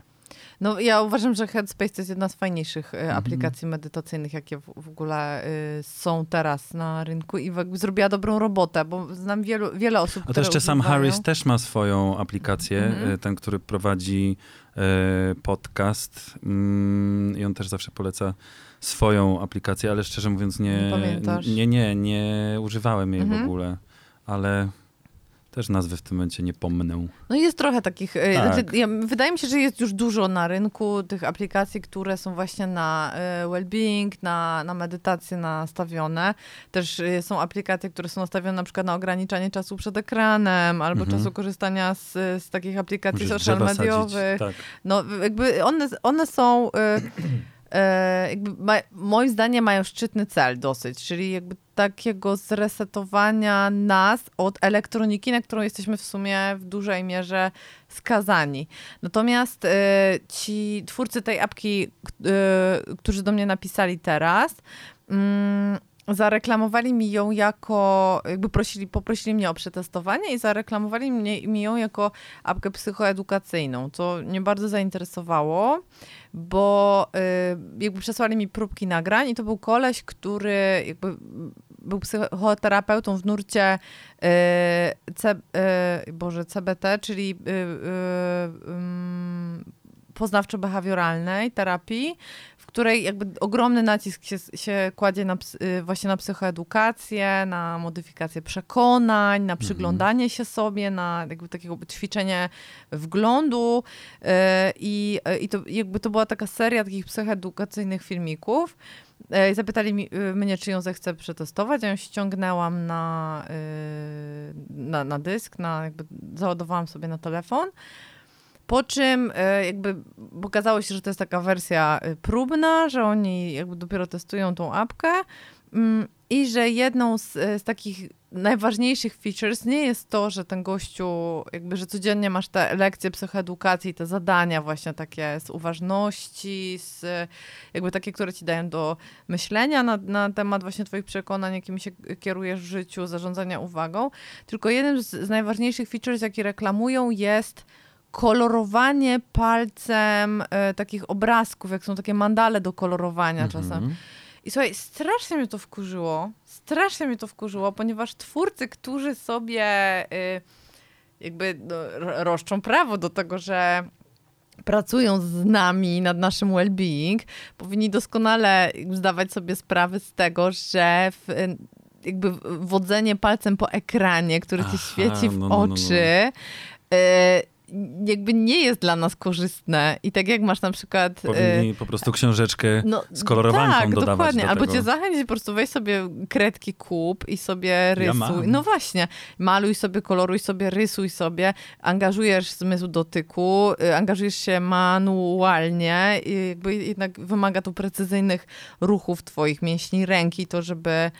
No ja uważam, że Headspace to jest jedna z fajniejszych e, Mhm. aplikacji medytacyjnych, jakie w, w ogóle y, są teraz na rynku i jakby zrobiła dobrą robotę, bo znam wielu, wiele osób, A to jeszcze Sam używają. Harris też ma swoją aplikację, Mhm. e, ten, który prowadzi e, podcast mm, i on też zawsze poleca swoją aplikację, ale szczerze mówiąc nie, Nie nie, nie, nie używałem jej w Mhm. ogóle, ale też nazwy w tym momencie nie pomnę. No jest trochę takich, e, Tak. znaczy, ja, wydaje mi się, że jest już dużo na rynku tych aplikacji, które są właśnie na e, well-being, na, na medytację nastawione. Też e, są aplikacje, które są nastawione na przykład na ograniczanie czasu przed ekranem, albo Mhm. czasu korzystania z, z takich aplikacji Musisz social mediowych. Tak. No jakby one, one są, *clears throat* e, jakby ma, moim zdaniem mają szczytny cel dosyć, czyli jakby takiego zresetowania nas od elektroniki, na którą jesteśmy w sumie w dużej mierze skazani. Natomiast e, ci twórcy tej apki, e, którzy do mnie napisali teraz, mm, zareklamowali mi ją jako, jakby prosili, poprosili mnie o przetestowanie i zareklamowali mnie, mi ją jako apkę psychoedukacyjną, co mnie bardzo zainteresowało, bo y, jakby przesłali mi próbki nagrań i to był koleś, który jakby był psychoterapeutą w nurcie y, C, y, Boże, CBT, czyli poznawczo-behawioralnej terapii, której jakby ogromny nacisk się, się kładzie na, y, właśnie na psychoedukację, na modyfikację przekonań, na przyglądanie się sobie, na jakby takiego ćwiczenie wglądu y, i, y, i to jakby to była taka seria takich psychoedukacyjnych filmików. Zapytali mi, mnie, czy ją zechcę przetestować. Ja ją ściągnęłam na, na, na dysk, na jakby załadowałam sobie na telefon. Po czym e, jakby okazało się, że to jest taka wersja e, próbna, że oni jakby dopiero testują tą apkę mm, i że jedną z, e, z takich najważniejszych features nie jest to, że ten gościu, jakby, że codziennie masz te lekcje psychoedukacji, te zadania właśnie takie z uważności, z jakby takie, które ci dają do myślenia na, na temat właśnie twoich przekonań, jakimi się kierujesz w życiu, zarządzania uwagą, tylko jednym z, z najważniejszych features, jaki reklamują jest kolorowanie palcem e, takich obrazków, jak są takie mandale do kolorowania czasem. Mhm. I słuchaj, strasznie mnie to wkurzyło, strasznie mnie to wkurzyło, ponieważ twórcy, którzy sobie y, jakby no, ro- roszczą prawo do tego, że pracują z nami nad naszym well-being, powinni doskonale zdawać sobie sprawę z tego, że w, y, jakby wodzenie palcem po ekranie, który ci Aha, świeci w no, no, no, no. oczy, y, jakby nie jest dla nas korzystne. I tak jak masz na przykład... y, Powinni po prostu książeczkę no, z kolorowanką tak, dodawać dokładnie. do Albo cię zachęcić, po prostu weź sobie kredki kup i sobie rysuj. mam. no właśnie, maluj sobie, koloruj sobie, rysuj sobie, angażujesz zmysł dotyku, y, angażujesz się manualnie i jakby jednak wymaga to precyzyjnych ruchów twoich mięśni ręki, to żeby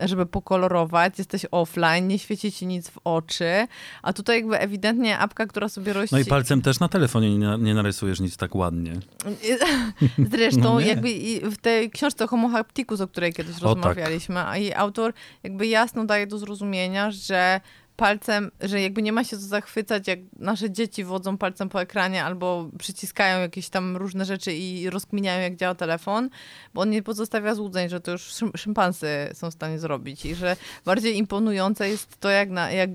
żeby pokolorować, jesteś offline, nie świeci ci nic w oczy, a tutaj jakby ewidentnie apka, która sobie rości... No i palcem też na telefonie nie, nie narysujesz nic tak ładnie. *laughs* Zresztą No jakby w tej książce Homo Hapticus, o której kiedyś tak. rozmawialiśmy, a jej autor jakby jasno daje do zrozumienia, że palcem, że jakby nie ma się co zachwycać, jak nasze dzieci wodzą palcem po ekranie albo przyciskają jakieś tam różne rzeczy i rozkminiają, jak działa telefon, bo on nie pozostawia złudzeń, że to już szym- szympansy są w stanie zrobić i że bardziej imponujące jest to, jak, na, jak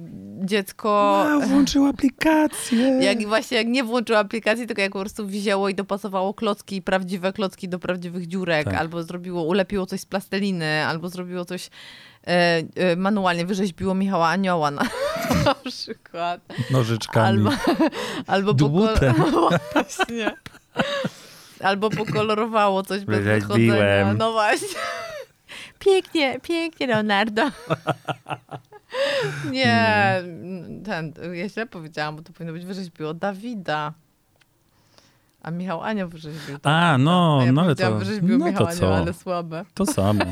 dziecko... *laughs* włączył aplikację. Jak właśnie jak nie włączyło aplikacji, tylko jak po prostu wzięło i dopasowało klocki, prawdziwe klocki do prawdziwych dziurek, Tak. albo zrobiło, ulepiło coś z plasteliny, albo zrobiło coś manualnie, wyrzeźbiło Michała Anioła na, *laughs* na przykład. Nożyczkami. Albo, *laughs* albo Dłutem. *laughs* Właśnie. Albo pokolorowało coś bez wychodzenia. No właśnie. Pięknie, pięknie, Leonardo. Nie, ten, ja źle powiedziałam, bo to powinno być wyrzeźbiło Dawida. A Michał Anioł wyrzeźbił. A, no, ja no ale to, wyrzeźbił no Michał to Anioł, co? ale słabe. To samo.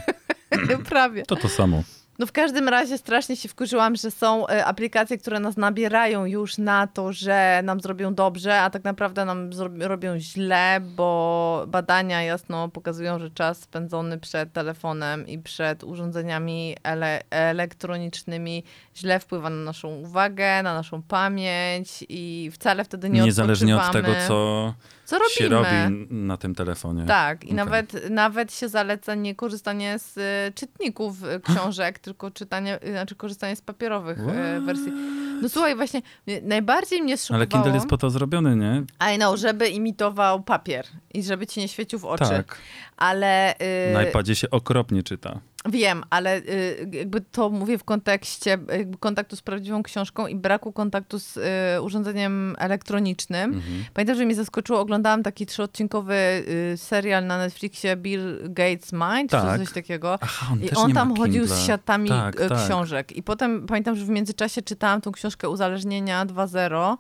*laughs* Prawie. To to samo. No w każdym razie strasznie się wkurzyłam, że są e, aplikacje, które nas nabierają już na to, że nam zrobią dobrze, a tak naprawdę nam robią źle, bo badania jasno pokazują, że czas spędzony przed telefonem i przed urządzeniami ele- elektronicznymi źle wpływa na naszą uwagę, na naszą pamięć i wcale wtedy nie Niezależnie od tego, odpoczywamy. Co Co się robimy? robi na tym telefonie. Tak, i Okej. nawet, nawet się zaleca nie korzystanie z y, czytników y, *laughs* książek, tylko czytanie, y, znaczy korzystanie z papierowych What? wersji. No słuchaj, właśnie najbardziej mnie zszokowało... Ale Kindle jest po to zrobiony, nie? I know, żeby imitował papier i żeby ci nie świecił w oczy. Tak. Ale y, Na iPadzie się okropnie czyta. Wiem, ale y, jakby to mówię w kontekście kontaktu z prawdziwą książką i braku kontaktu z y, urządzeniem elektronicznym. Mhm. Pamiętam, że mnie zaskoczyło, oglądałam taki trzyodcinkowy y, serial na Netflixie Bill Gates Mind, Tak. czy coś takiego. Aha, on I on tam chodził z siatami Tak, tak. książek. I potem pamiętam, że w międzyczasie czytałam tą książkę Uzależnienia 2.0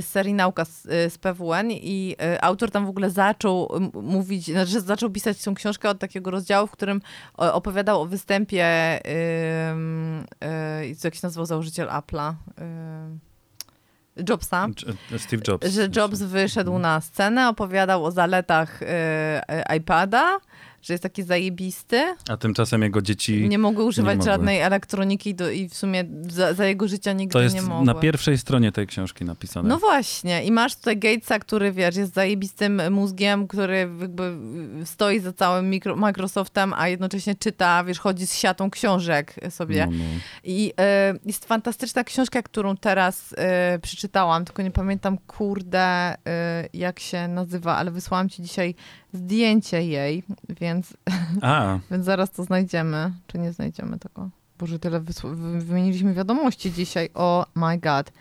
z serii Nauka z, e, z PWN i e, autor tam w ogóle zaczął mówić, znaczy że zaczął pisać tą książkę od takiego rozdziału, w którym opowiadał o występie, ym, y, jak się nazywał założyciel Apple'a? Ym, Jobsa Dż- Steve Jobs. że Jobs wyszedł na scenę, opowiadał o zaletach y, y, iPada, że jest taki zajebisty. A tymczasem jego dzieci... Nie mogły używać mogły. żadnej elektroniki do, i w sumie za, za jego życia nigdy To jest nie mogły. na pierwszej stronie tej książki napisane. No właśnie. I masz tutaj Gatesa, który, wiesz, jest zajebistym mózgiem, który jakby stoi za całym mikro, Microsoftem, a jednocześnie czyta, wiesz, chodzi z siatą książek sobie. No, no. I e, jest fantastyczna książka, którą teraz e, przeczytałam, tylko nie pamiętam, kurde, e, jak się nazywa, ale wysłałam ci dzisiaj zdjęcie jej, więc, *laughs* więc zaraz to znajdziemy. Czy nie znajdziemy tego? Boże, tyle wymieniliśmy wiadomości dzisiaj. O my god.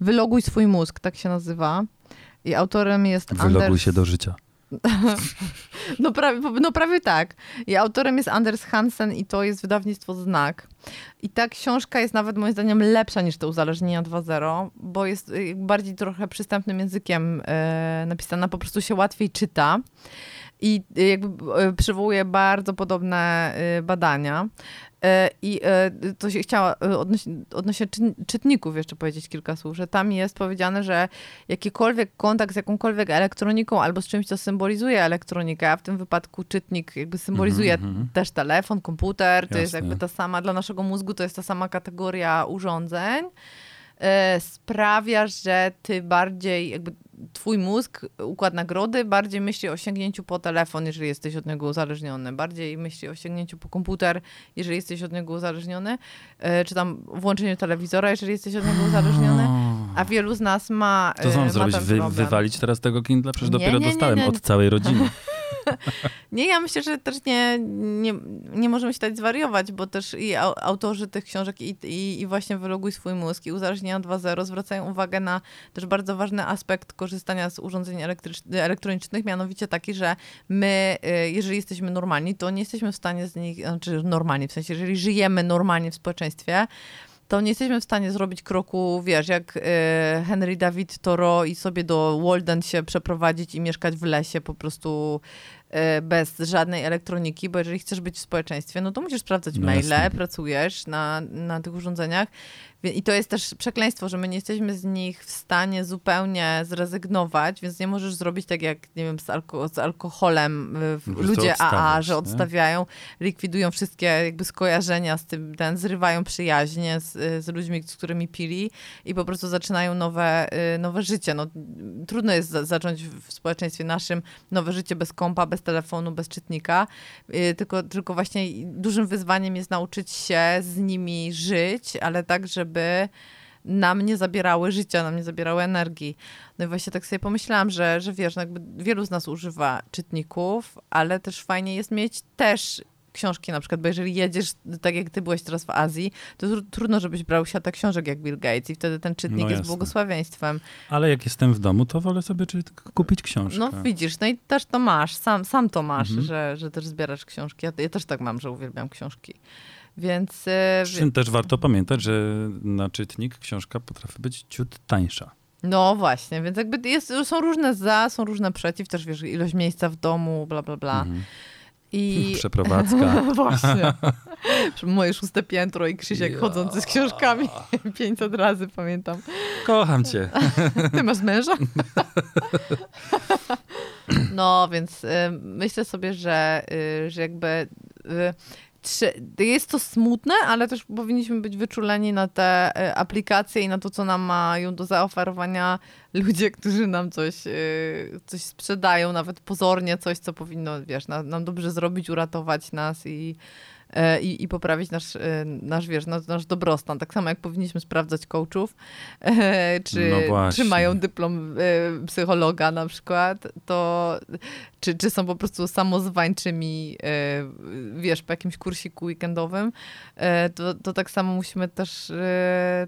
Wyloguj swój mózg, tak się nazywa. I autorem jest wyloguj Anders... się do życia. *laughs* No prawie, no prawie tak. I autorem jest Anders Hansen i to jest wydawnictwo Znak. I ta książka jest nawet moim zdaniem lepsza niż te Uzależnienia 2.0, bo jest y, bardziej trochę przystępnym językiem e, napisana, po prostu się łatwiej czyta. I y, jakby e, przywołuje bardzo podobne y, badania. I to się chciała odnośnie, odnośnie czytników jeszcze powiedzieć kilka słów, że tam jest powiedziane, że jakikolwiek kontakt z jakąkolwiek elektroniką albo z czymś, co symbolizuje elektronikę, a w tym wypadku czytnik jakby symbolizuje Mhm, mhm. też telefon, komputer, to jest Jasne. jakby ta sama, dla naszego mózgu to jest ta sama kategoria urządzeń, sprawia, że ty bardziej, jakby twój mózg, układ nagrody, bardziej myśli o sięgnięciu po telefon, jeżeli jesteś od niego uzależniony, bardziej myśli o sięgnięciu po komputer, jeżeli jesteś od niego uzależniony, e, czy tam włączeniu telewizora, jeżeli jesteś od niego uzależniony, a wielu z nas ma To co e, mam ma zrobić? Wy, wywalić teraz tego Kindle? Przecież Nie, dopiero nie, nie, dostałem od całej rodziny. *laughs* *laughs* Nie, ja myślę, że też nie, nie, nie możemy się dać zwariować, bo też i au- autorzy tych książek i, i, i właśnie Wyloguj swój mózg i Uzależnienia 2.0 zwracają uwagę na też bardzo ważny aspekt korzystania z urządzeń elektronicznych, mianowicie taki, że my, y, jeżeli jesteśmy normalni, to nie jesteśmy w stanie z nich, znaczy normalni, w sensie, jeżeli żyjemy normalnie w społeczeństwie, to nie jesteśmy w stanie zrobić kroku, wiesz, jak y, Henry David Thoreau i sobie do Walden się przeprowadzić i mieszkać w lesie po prostu bez żadnej elektroniki, bo jeżeli chcesz być w społeczeństwie, no to musisz sprawdzać No maile, jasne. pracujesz na, na tych urządzeniach. I to jest też przekleństwo, że my nie jesteśmy z nich w stanie zupełnie zrezygnować, więc nie możesz zrobić tak jak, nie wiem, z, alko z alkoholem y, ludzie AA, że nie? odstawiają, likwidują wszystkie jakby skojarzenia z tym, ten, zrywają przyjaźnie z, z ludźmi, z którymi pili i po prostu zaczynają nowe, y, nowe życie. No, trudno jest za, zacząć w społeczeństwie naszym nowe życie bez kompa, bez telefonu, bez czytnika, y, tylko, tylko właśnie dużym wyzwaniem jest nauczyć się z nimi żyć, ale tak, żeby nam nie zabierały życia, nam nie zabierały energii. No i właśnie tak sobie pomyślałam, że, że wiesz, no jakby wielu z nas używa czytników, ale też fajnie jest mieć też książki na przykład, bo jeżeli jedziesz, tak jak ty byłeś teraz w Azji, to tru- trudno, żebyś brał siatę książek jak Bill Gates i wtedy ten czytnik No jest błogosławieństwem. Ale jak jestem w domu, to wolę sobie czy, kupić książkę. No widzisz, no i też to masz, sam, sam to masz, Mhm. że, że też zbierasz książki. Ja, ja też tak mam, że uwielbiam książki. Więc e, Przy czym też warto pamiętać, że na czytnik książka potrafi być ciut tańsza. No właśnie, więc jakby jest, są różne za, są różne przeciw, też wiesz, ilość miejsca w domu, bla, bla, bla. Mhm. I *laughs* *laughs* Przeprowadzka. *laughs* właśnie. Moje szóste piętro i Krzysiek Ja. chodzący z książkami 500 razy, pamiętam. Kocham cię. Ty masz męża? No, więc y, myślę sobie, że, y, że jakby y, jest to smutne, ale też powinniśmy być wyczuleni na te y, aplikacje i na to, co nam mają do zaoferowania ludzie, *laughs* którzy nam coś, y, coś sprzedają, nawet pozornie coś, co powinno, wiesz, na, nam dobrze zrobić, uratować nas i, e, i, i poprawić nasz, e, nasz, wiesz, nasz, nasz dobrostan. Tak samo jak powinniśmy sprawdzać coachów, e, czy, No czy mają dyplom e, psychologa na przykład, to czy, czy są po prostu samozwańczymi, wiesz, po jakimś kursiku weekendowym, to, to tak samo musimy też,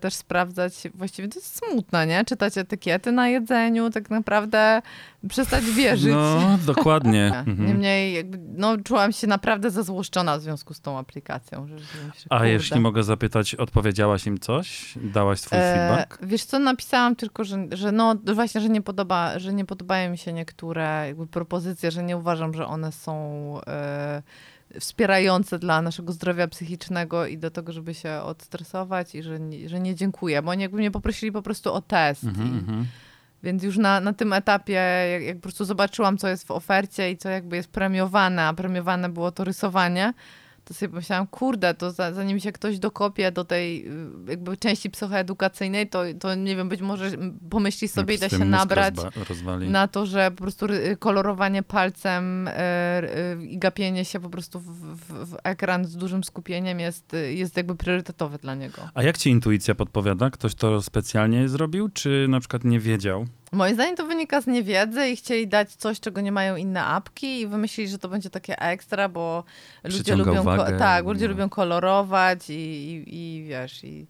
też sprawdzać. Właściwie to jest smutne, nie? Czytać etykiety na jedzeniu, tak naprawdę przestać wierzyć. No, dokładnie. *laughs* Mhm. Niemniej jakby, no, czułam się naprawdę zazłoszczona w związku z tą aplikacją. Że, że myślę, A jeśli mogę zapytać, odpowiedziałaś im coś? Dałaś swój E, feedback? Wiesz co, napisałam tylko, że, że no właśnie, że nie, podoba, że nie podobają mi się niektóre jakby propozycje, że nie uważam, że one są e, wspierające dla naszego zdrowia psychicznego i do tego, żeby się odstresować i że nie, że nie dziękuję, bo oni jakby mnie poprosili po prostu o test. Mhm, I, mhm. Więc już na, na tym etapie, jak, jak po prostu zobaczyłam, co jest w ofercie i co jakby jest premiowane, a premiowane było to rysowanie, to sobie pomyślałam, kurde, to za, zanim się ktoś dokopie do tej y, jakby części psychoedukacyjnej, to, to nie wiem, być może pomyśli sobie i da się nabrać na to, że po prostu kolorowanie palcem y, y, i gapienie się po prostu w, w, w ekran z dużym skupieniem jest, jest jakby priorytetowe dla niego. A jak ci intuicja podpowiada? Ktoś to specjalnie zrobił, czy na przykład nie wiedział? Moim zdaniem to wynika z niewiedzy i chcieli dać coś, czego nie mają inne apki i wymyślili, że to będzie takie ekstra, bo ludzie lubią, uwagę, tak, ludzie no. lubią kolorować i, i, i wiesz, i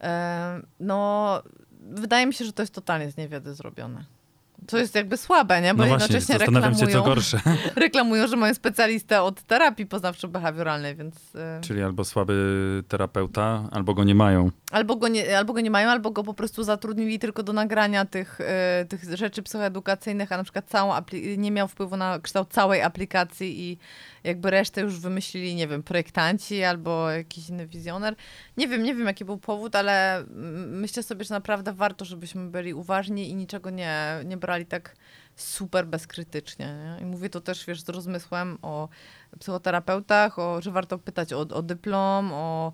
e, no wydaje mi się, że to jest totalnie z niewiedzy zrobione. To jest jakby słabe, nie? Bo No właśnie, jednocześnie zastanawiam się, co reklamują, gorsze. *laughs* reklamują, że mają specjalistę od terapii poznawczo-behawioralnej, więc... e, Czyli albo słaby terapeuta, albo go nie mają. Albo go, nie, albo go nie mają, albo go po prostu zatrudnili tylko do nagrania tych, e, tych rzeczy psychoedukacyjnych, a na przykład całą nie miał wpływu na kształt całej aplikacji i jakby resztę już wymyślili, nie wiem, projektanci albo jakiś inny wizjoner. Nie wiem, nie wiem jaki był powód, ale myślę sobie, że naprawdę warto, żebyśmy byli uważni i niczego nie, nie brali tak super bezkrytycznie. Nie? I mówię to też, wiesz, z rozmysłem o psychoterapeutach, o, że warto pytać o, o dyplom, o,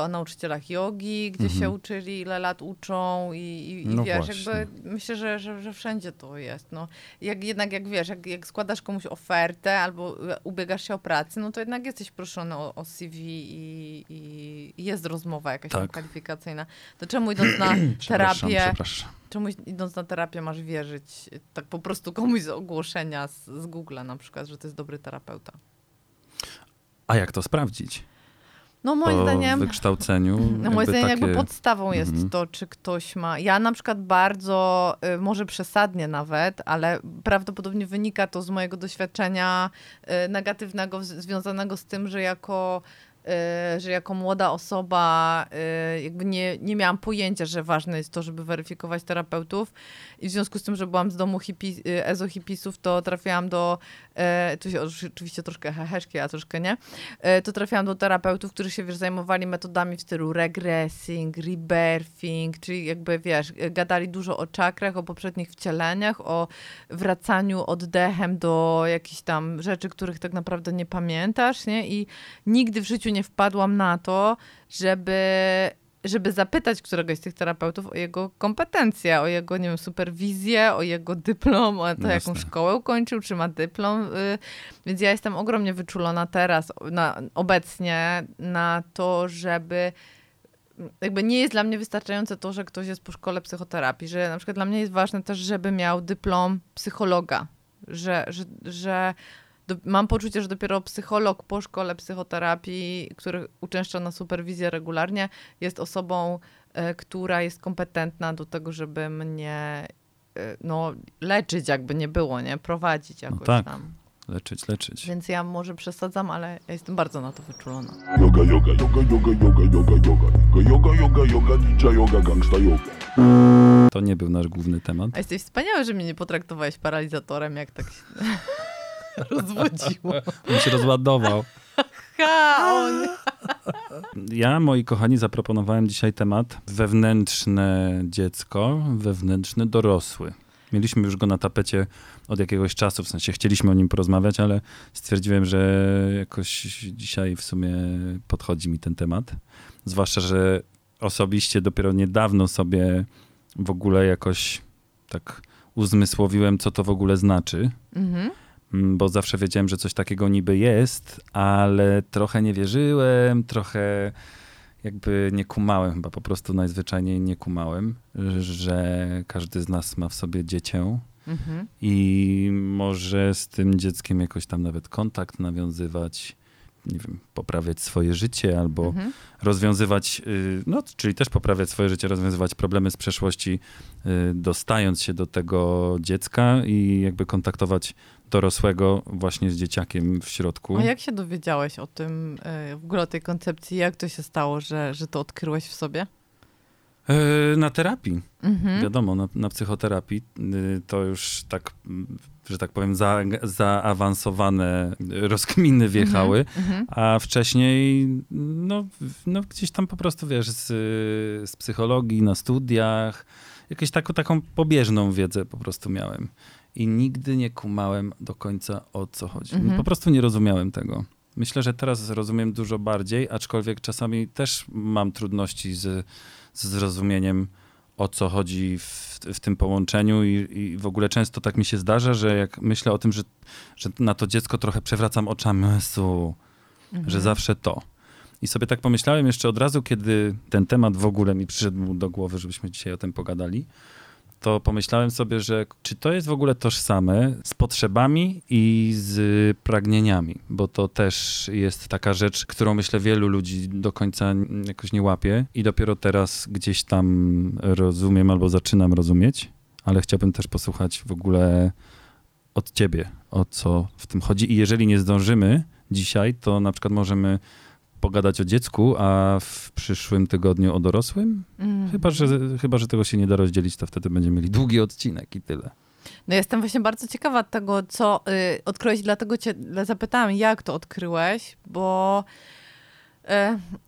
o nauczycielach jogi, gdzie Mhm. się uczyli, ile lat uczą i, i, i No wiesz, właśnie. jakby myślę, że, że, że wszędzie to jest. No. Jak, jednak jak wiesz, jak, jak składasz komuś ofertę albo y, ubiegasz się o pracę, no to jednak jesteś proszony o, o CV i, i jest rozmowa jakaś Tak. kwalifikacyjna. To czemu idąc na *clears throat* Przepraszam, terapię, przepraszam. czemu idąc na terapię masz wierzyć tak po prostu komuś z ogłoszenia z, z Google'a na przykład, że to jest dobry terapeuta? A jak to sprawdzić? No moim po zdaniem... wykształceniu. *laughs* No moim jakby zdaniem jakby takie- podstawą jest Mhm. to, czy ktoś ma... Ja na przykład bardzo, y, może przesadnie nawet, ale prawdopodobnie wynika to z mojego doświadczenia y, negatywnego związanego z tym, że jako że jako młoda osoba y, jakby nie, nie miałam pojęcia, że ważne jest to, żeby weryfikować terapeutów i w związku z tym, że byłam z domu y, ezohipisów, to trafiłam do, y, tu się oczywiście troszkę heheszki, a troszkę nie, y, to trafiłam do terapeutów, którzy się wiesz, zajmowali metodami w stylu regressing, rebirthing, czyli jakby wiesz, gadali dużo o czakrach, o poprzednich wcieleniach, o wracaniu oddechem do jakichś tam rzeczy, których tak naprawdę nie pamiętasz, nie? I nigdy w życiu nie wpadłam na to, żeby żeby zapytać któregoś z tych terapeutów o jego kompetencje, o jego, nie wiem, superwizję, o jego dyplom, o to, jaką Jasne. szkołę ukończył, czy ma dyplom. y, Więc ja jestem ogromnie wyczulona teraz, na, obecnie, na to, żeby jakby nie jest dla mnie wystarczające to, że ktoś jest po szkole psychoterapii, że na przykład dla mnie jest ważne też, żeby miał dyplom psychologa, że, że, że do, mam poczucie, że dopiero psycholog po szkole psychoterapii, który uczęszcza na superwizję regularnie, jest osobą, e, która jest kompetentna do tego, żeby mnie e, no, leczyć, jakby nie było, nie? Prowadzić jakoś tak. tam. Leczyć, leczyć. Więc ja może przesadzam, ale ja jestem bardzo na to wyczulona. Yoga, yoga, yoga, yoga, yoga, yoga, yoga. Yoga, yoga, yoga, ninja yoga, gangsta yoga. To nie był nasz główny temat. A jesteś wspaniały, że mnie nie potraktowałeś paralizatorem, jak tak się *laughs* rozwodziło. On się rozładował. Ha, on. Ja, moi kochani, zaproponowałem dzisiaj temat wewnętrzne dziecko, wewnętrzny dorosły. Mieliśmy już go na tapecie od jakiegoś czasu, w sensie chcieliśmy o nim porozmawiać, ale stwierdziłem, że jakoś dzisiaj w sumie podchodzi mi ten temat. Zwłaszcza, że osobiście dopiero niedawno sobie w ogóle jakoś tak uzmysłowiłem, co to w ogóle znaczy. Mhm. Mm, Bo zawsze wiedziałem, że coś takiego niby jest, ale trochę nie wierzyłem, trochę jakby nie kumałem, chyba po prostu najzwyczajniej nie kumałem, że każdy z nas ma w sobie dziecię Mhm. i może z tym dzieckiem jakoś tam nawet kontakt nawiązywać, nie wiem, poprawiać swoje życie albo Mhm. rozwiązywać, y, no, czyli też poprawiać swoje życie, rozwiązywać problemy z przeszłości, y, dostając się do tego dziecka i jakby kontaktować dorosłego właśnie z dzieciakiem w środku. A jak się dowiedziałeś o tym, e, w ogóle o tej koncepcji? Jak to się stało, że, że to odkryłeś w sobie? Y, Na terapii, Mhm. wiadomo, na, na psychoterapii y, to już tak, że tak powiem, za, zaawansowane rozkminy wjechały. Mhm. A wcześniej, no, no gdzieś tam po prostu, wiesz, z, z psychologii na studiach, jakąś taką, taką pobieżną wiedzę po prostu miałem. I nigdy nie kumałem do końca o co chodzi. Mhm. Po prostu nie rozumiałem tego. Myślę, że teraz rozumiem dużo bardziej, aczkolwiek czasami też mam trudności z, z zrozumieniem, o co chodzi w, w tym połączeniu i, i w ogóle często tak mi się zdarza, że jak myślę o tym, że, że na to dziecko trochę przewracam oczami, Jezu, Mhm. że zawsze to. I sobie tak pomyślałem jeszcze od razu, kiedy ten temat w ogóle mi przyszedł do głowy, żebyśmy dzisiaj o tym pogadali, to pomyślałem sobie, że czy to jest w ogóle tożsame z potrzebami i z pragnieniami, bo to też jest taka rzecz, którą myślę wielu ludzi do końca jakoś nie łapie i dopiero teraz gdzieś tam rozumiem albo zaczynam rozumieć, ale chciałbym też posłuchać w ogóle od ciebie, o co w tym chodzi. I jeżeli nie zdążymy dzisiaj, to na przykład możemy pogadać o dziecku, a w przyszłym tygodniu o dorosłym? Mhm. Chyba, że, chyba, że tego się nie da rozdzielić, to wtedy będziemy mieli długi odcinek i tyle. No jestem właśnie bardzo ciekawa tego, co y, odkryłeś, dlatego cię zapytałam, jak to odkryłeś, bo,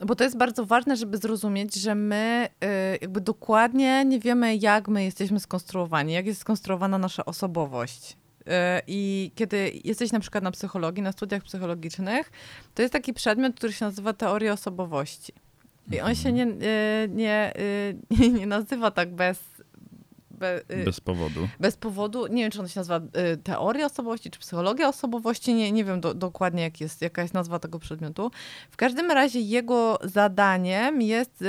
y, bo to jest bardzo ważne, żeby zrozumieć, że my y, jakby dokładnie nie wiemy, jak my jesteśmy skonstruowani, jak jest skonstruowana nasza osobowość. Y, I kiedy jesteś na przykład na psychologii, na studiach psychologicznych, to jest taki przedmiot, który się nazywa teoria osobowości. I on się nie, y, nie, y, *laughs* nie nazywa tak bez... Be, y, Bez powodu. bez powodu, nie wiem, czy on się nazywa y, teoria osobowości, czy psychologia osobowości, nie, nie wiem do, dokładnie, jak jest, jaka jest nazwa tego przedmiotu. W każdym razie jego zadaniem jest y,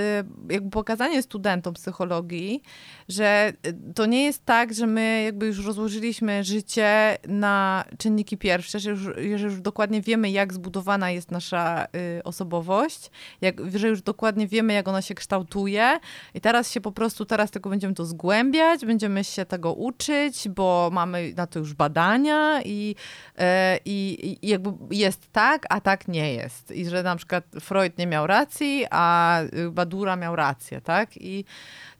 jakby pokazanie studentom psychologii, że to nie jest tak, że my jakby już rozłożyliśmy życie na czynniki pierwsze, że już, że już dokładnie wiemy, jak zbudowana jest nasza osobowość, jak, że już dokładnie wiemy, jak ona się kształtuje i teraz się po prostu, teraz tylko będziemy to zgłębiać, będziemy się tego uczyć, bo mamy na to już badania i, e, i, i jakby jest tak, a tak nie jest. I że na przykład Freud nie miał racji, a y, Badura miał rację, tak? I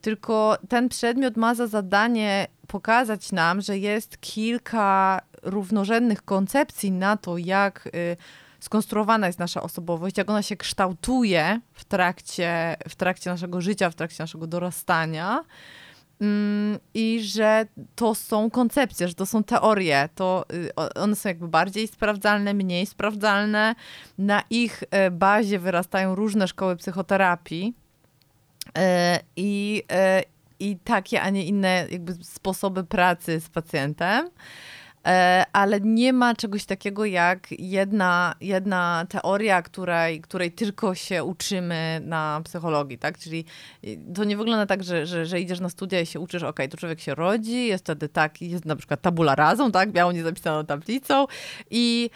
tylko ten przedmiot ma za zadanie pokazać nam, że jest kilka równorzędnych koncepcji na to, jak y, skonstruowana jest nasza osobowość, jak ona się kształtuje w trakcie, w trakcie naszego życia, w trakcie naszego dorastania. Mm, I że to są koncepcje, że to są teorie, to y, one są jakby bardziej sprawdzalne, mniej sprawdzalne. Na ich e, bazie wyrastają różne szkoły psychoterapii. E, I, I takie, a nie inne jakby sposoby pracy z pacjentem. E, Ale nie ma czegoś takiego jak jedna, jedna teoria, której, której tylko się uczymy na psychologii, tak? Czyli y, to nie wygląda tak, że, że, że idziesz na studia i się uczysz, okej, to człowiek się rodzi, jest wtedy tak, jest na przykład tabula razą, tak? Biało nie zapisaną tablicą i,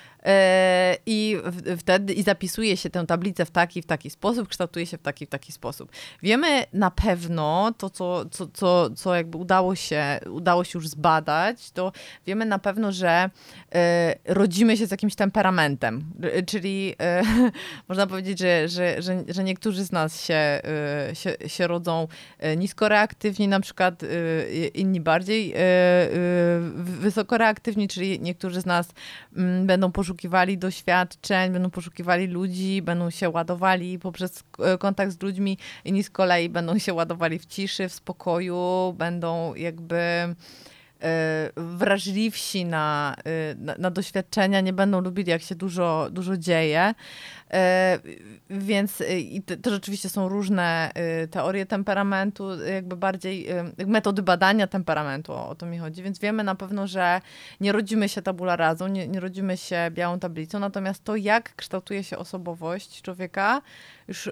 i w, wtedy i zapisuje się tę tablicę w taki, w taki sposób, kształtuje się w taki, w taki sposób. Wiemy na pewno to, co, co, co, co jakby udało się, udało się już zbadać, to wiemy na pewno, że e, rodzimy się z jakimś temperamentem, czyli e, *laughs* można powiedzieć, że, że, że, że niektórzy z nas się, e, się, się rodzą e, niskoreaktywni, na przykład e, inni bardziej e, e, wysokoreaktywni, czyli niektórzy z nas mm, będą poszukiwali doświadczeń, będą poszukiwali ludzi, będą się ładowali poprzez e, kontakt z ludźmi, inni z kolei będą się ładowali w ciszy, w spokoju, będą jakby wrażliwsi na, na, na, doświadczenia, nie będą lubili, jak się dużo, dużo dzieje. Więc i to, to rzeczywiście są różne teorie temperamentu, jakby bardziej metody badania temperamentu, o, o to mi chodzi. Więc wiemy na pewno, że nie rodzimy się tabula razą, nie, nie rodzimy się białą tablicą, natomiast to, jak kształtuje się osobowość człowieka, już,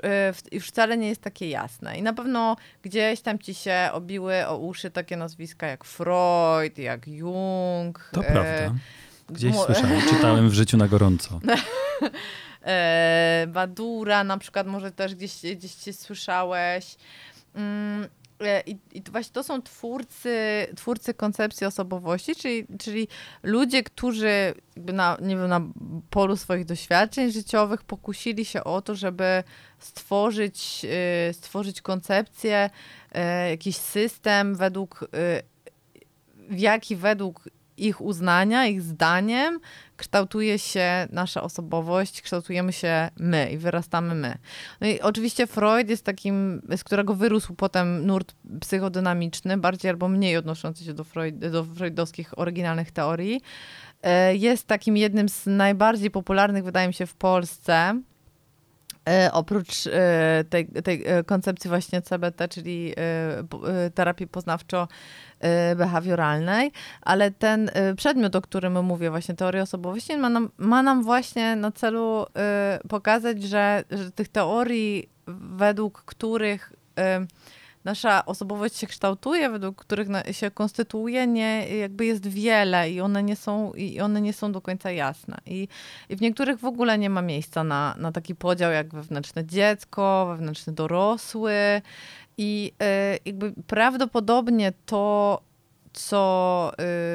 już wcale nie jest takie jasne. I na pewno gdzieś tam ci się obiły o uszy takie nazwiska jak Freud, jak Jung. To e, prawda. Gdzieś słyszałem, *laughs* czytałem w życiu na gorąco. *laughs* e, Badura na przykład, może też gdzieś, gdzieś słyszałeś. E, i, I właśnie to są twórcy, twórcy koncepcji osobowości, czyli, czyli ludzie, którzy na, nie wiem, na polu swoich doświadczeń życiowych pokusili się o to, żeby stworzyć, y, stworzyć koncepcję, y, jakiś system, według, y, w jaki według ich uznania, ich zdaniem kształtuje się nasza osobowość, kształtujemy się my i wyrastamy my. No i oczywiście Freud jest takim, z którego wyrósł potem nurt psychodynamiczny, bardziej albo mniej odnoszący się do, Freud, do freudowskich oryginalnych teorii. Jest takim jednym z najbardziej popularnych, wydaje mi się, w Polsce E, oprócz e, tej, tej e, koncepcji właśnie CBT, czyli terapii poznawczo-behawioralnej, ale ten przedmiot, o którym mówię, właśnie teoria osobowości, ma nam, ma nam właśnie na celu pokazać, że, że tych teorii, według których nasza osobowość się kształtuje, według których się konstytuuje, nie, jakby jest wiele i one nie są, i one nie są do końca jasne. I, i w niektórych w ogóle nie ma miejsca na, na taki podział jak wewnętrzne dziecko, wewnętrzny dorosły. I y, jakby prawdopodobnie to co,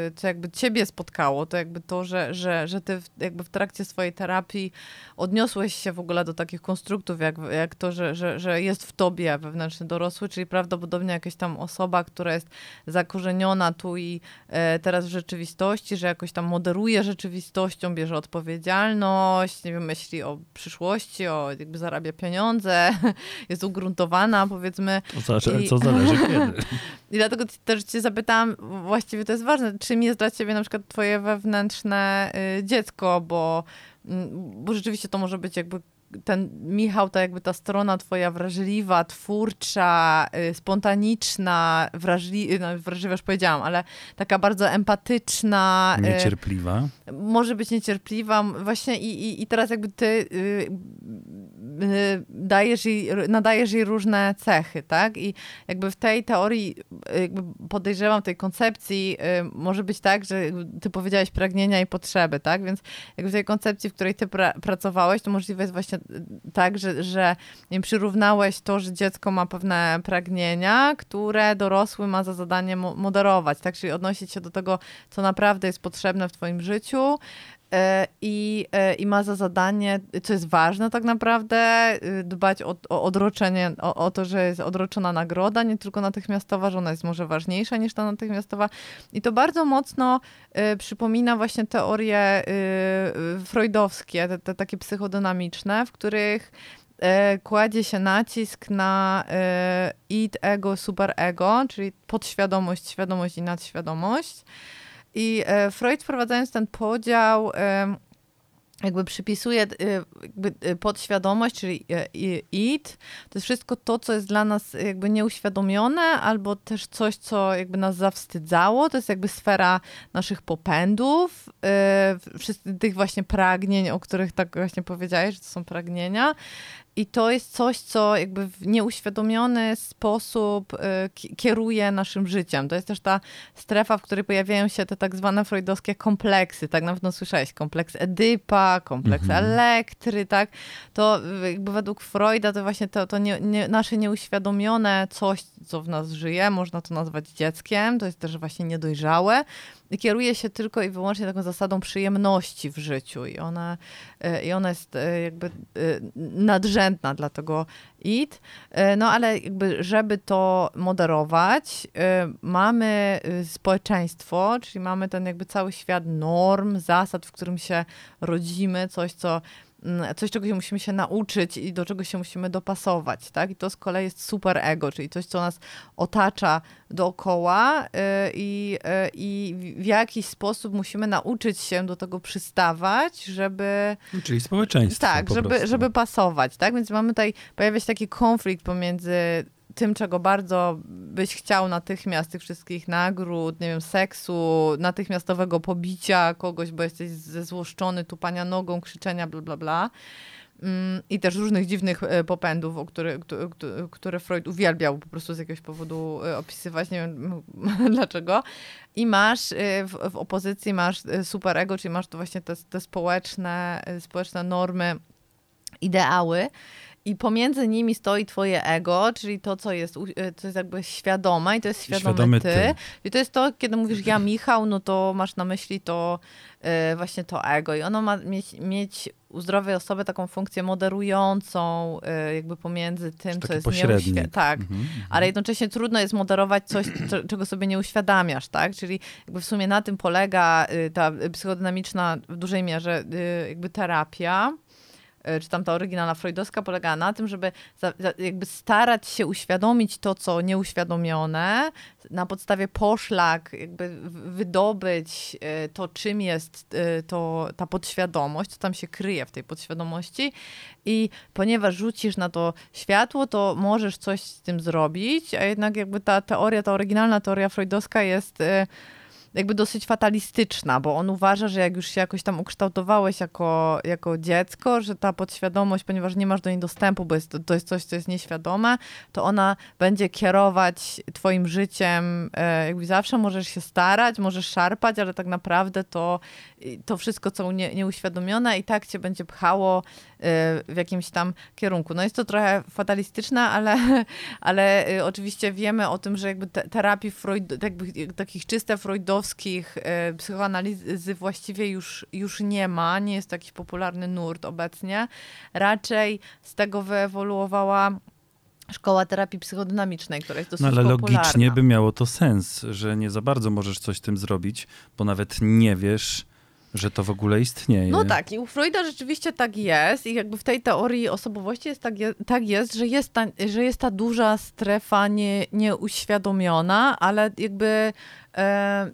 y, co jakby ciebie spotkało, to jakby to, że, że, że ty jakby w trakcie swojej terapii odniosłeś się w ogóle do takich konstruktów, jak, jak to, że, że, że jest w tobie wewnętrzny dorosły, czyli prawdopodobnie jakaś tam osoba, która jest zakorzeniona tu i e, teraz w rzeczywistości, że jakoś tam moderuje rzeczywistością, bierze odpowiedzialność, nie wiem, myśli o przyszłości, o jakby zarabia pieniądze, *laughs* jest ugruntowana, powiedzmy. To zależy, I, co zależy kiedy. *laughs* I dlatego też cię zapytałam, właściwie to jest ważne, czym jest dla ciebie na przykład twoje wewnętrzne y, dziecko, bo, mm, bo rzeczywiście to może być jakby ten Michał, to jakby ta strona twoja wrażliwa, twórcza, y, spontaniczna, wrażli, no, wrażliwa już powiedziałam, ale taka bardzo empatyczna. Y, niecierpliwa. Y, może być niecierpliwa. Właśnie i, i, i teraz jakby ty y, dajesz jej, nadajesz jej różne cechy, tak? I jakby w tej teorii, jakby podejrzewam, tej koncepcji y, może być tak, że ty powiedziałeś pragnienia i potrzeby, tak? Więc jakby w tej koncepcji, w której ty pra pracowałeś, to możliwe jest właśnie tak, że, że nie przyrównałeś to, że dziecko ma pewne pragnienia, które dorosły ma za zadanie moderować, tak? Czyli odnosić się do tego, co naprawdę jest potrzebne w twoim życiu, i, e, i ma za zadanie, co jest ważne tak naprawdę, y, dbać o, o odroczenie, o, o, to, że jest odroczona nagroda, nie tylko natychmiastowa, że ona jest może ważniejsza niż ta natychmiastowa. I to bardzo mocno y, przypomina właśnie teorie y, freudowskie, te, te takie psychodynamiczne, w których y, kładzie się nacisk na y, id, ego, superego, czyli podświadomość, świadomość i nadświadomość. I e, Freud wprowadzając ten podział jakby przypisuje jakby podświadomość, czyli id, to jest wszystko to, co jest dla nas jakby nieuświadomione, albo też coś, co jakby nas zawstydzało, to jest jakby sfera naszych popędów, tych właśnie pragnień, o których tak właśnie powiedziałeś, że to są pragnienia i to jest coś, co jakby w nieuświadomiony sposób y, kieruje naszym życiem. To jest też ta strefa, w której pojawiają się te tak zwane freudowskie kompleksy. Tak na pewno słyszałeś, kompleks Edypa, kompleks mhm. Elektry, tak? To jakby według Freuda to właśnie to, to nie, nie, nasze nieuświadomione coś, co w nas żyje, można to nazwać dzieckiem, to jest też właśnie niedojrzałe kieruje się tylko i wyłącznie taką zasadą przyjemności w życiu i ona, e, i ona jest e, jakby e, nadrzędna dla tego IT. No ale jakby, żeby to moderować, mamy społeczeństwo, czyli mamy ten jakby cały świat norm, zasad, w którym się rodzimy, coś, co coś, czego się musimy się nauczyć i do czego się musimy dopasować, tak? I to z kolei jest super ego, czyli coś, co nas otacza dookoła y, i, y, i w jakiś sposób musimy nauczyć się do tego przystawać, żeby... Czyli społeczeństwo Tak, żeby, prostu. żeby pasować, tak? Więc mamy tutaj, pojawia się taki konflikt pomiędzy tym, czego bardzo byś chciał natychmiast, tych wszystkich nagród, nie wiem, seksu, natychmiastowego pobicia kogoś, bo jesteś zezłoszczony, tupania nogą, krzyczenia, bla, bla, bla. Mm, I też różnych dziwnych e, popędów, o które, któ- któ- które Freud uwielbiał po prostu z jakiegoś powodu e, opisywać, nie wiem *laughs* dlaczego. I masz e, w, w opozycji masz superego, czyli masz to właśnie te, te społeczne, społeczne normy, ideały. I pomiędzy nimi stoi twoje ego, czyli to, co jest, u- e, co jest jakby świadome i to jest świadomy, Świadomy ty. ty. I to jest to, kiedy mówisz ja *clears throat* Michał, no to masz na myśli to e, właśnie to ego. I ono ma mieć, mieć u zdrowej osoby taką funkcję moderującą e, jakby pomiędzy tym, co jest nieuświe- Tak, Mhm, mhm. ale jednocześnie trudno jest moderować coś, *clears throat* co, czego sobie nie uświadamiasz, tak? Czyli jakby w sumie na tym polega y, ta psychodynamiczna w dużej mierze y, jakby terapia, czy tam ta oryginalna freudowska polegała na tym, żeby za, za, jakby starać się uświadomić to, co nieuświadomione, na podstawie poszlak jakby wydobyć y, to, czym jest y, to, ta podświadomość, co tam się kryje w tej podświadomości. I ponieważ rzucisz na to światło, to możesz coś z tym zrobić, a jednak jakby ta teoria, ta oryginalna teoria freudowska jest jakby dosyć fatalistyczna, bo on uważa, że jak już się jakoś tam ukształtowałeś jako, jako dziecko, że ta podświadomość, ponieważ nie masz do niej dostępu, bo jest, to jest coś, co jest nieświadome, to ona będzie kierować twoim życiem, e, jakby zawsze możesz się starać, możesz szarpać, ale tak naprawdę to, to wszystko, co nie, nieuświadomione i tak cię będzie pchało e, w jakimś tam kierunku. No jest to trochę fatalistyczne, ale, *laughs* ale y, oczywiście wiemy o tym, że jakby te, terapii Freud, jakby takich czyste freudowskich y, psychoanalizy właściwie już, już nie ma, nie jest to jakiś popularny nurt obecnie. Raczej z tego wyewoluowała szkoła terapii psychodynamicznej, która jest dosyć No ale popularna. logicznie by miało to sens, że nie za bardzo możesz coś z tym zrobić, bo nawet nie wiesz, że to w ogóle istnieje. No tak, i u Freuda rzeczywiście tak jest i jakby w tej teorii osobowości jest tak, je, tak jest, że jest, ta, że jest ta duża strefa nie, nieuświadomiona, ale jakby e,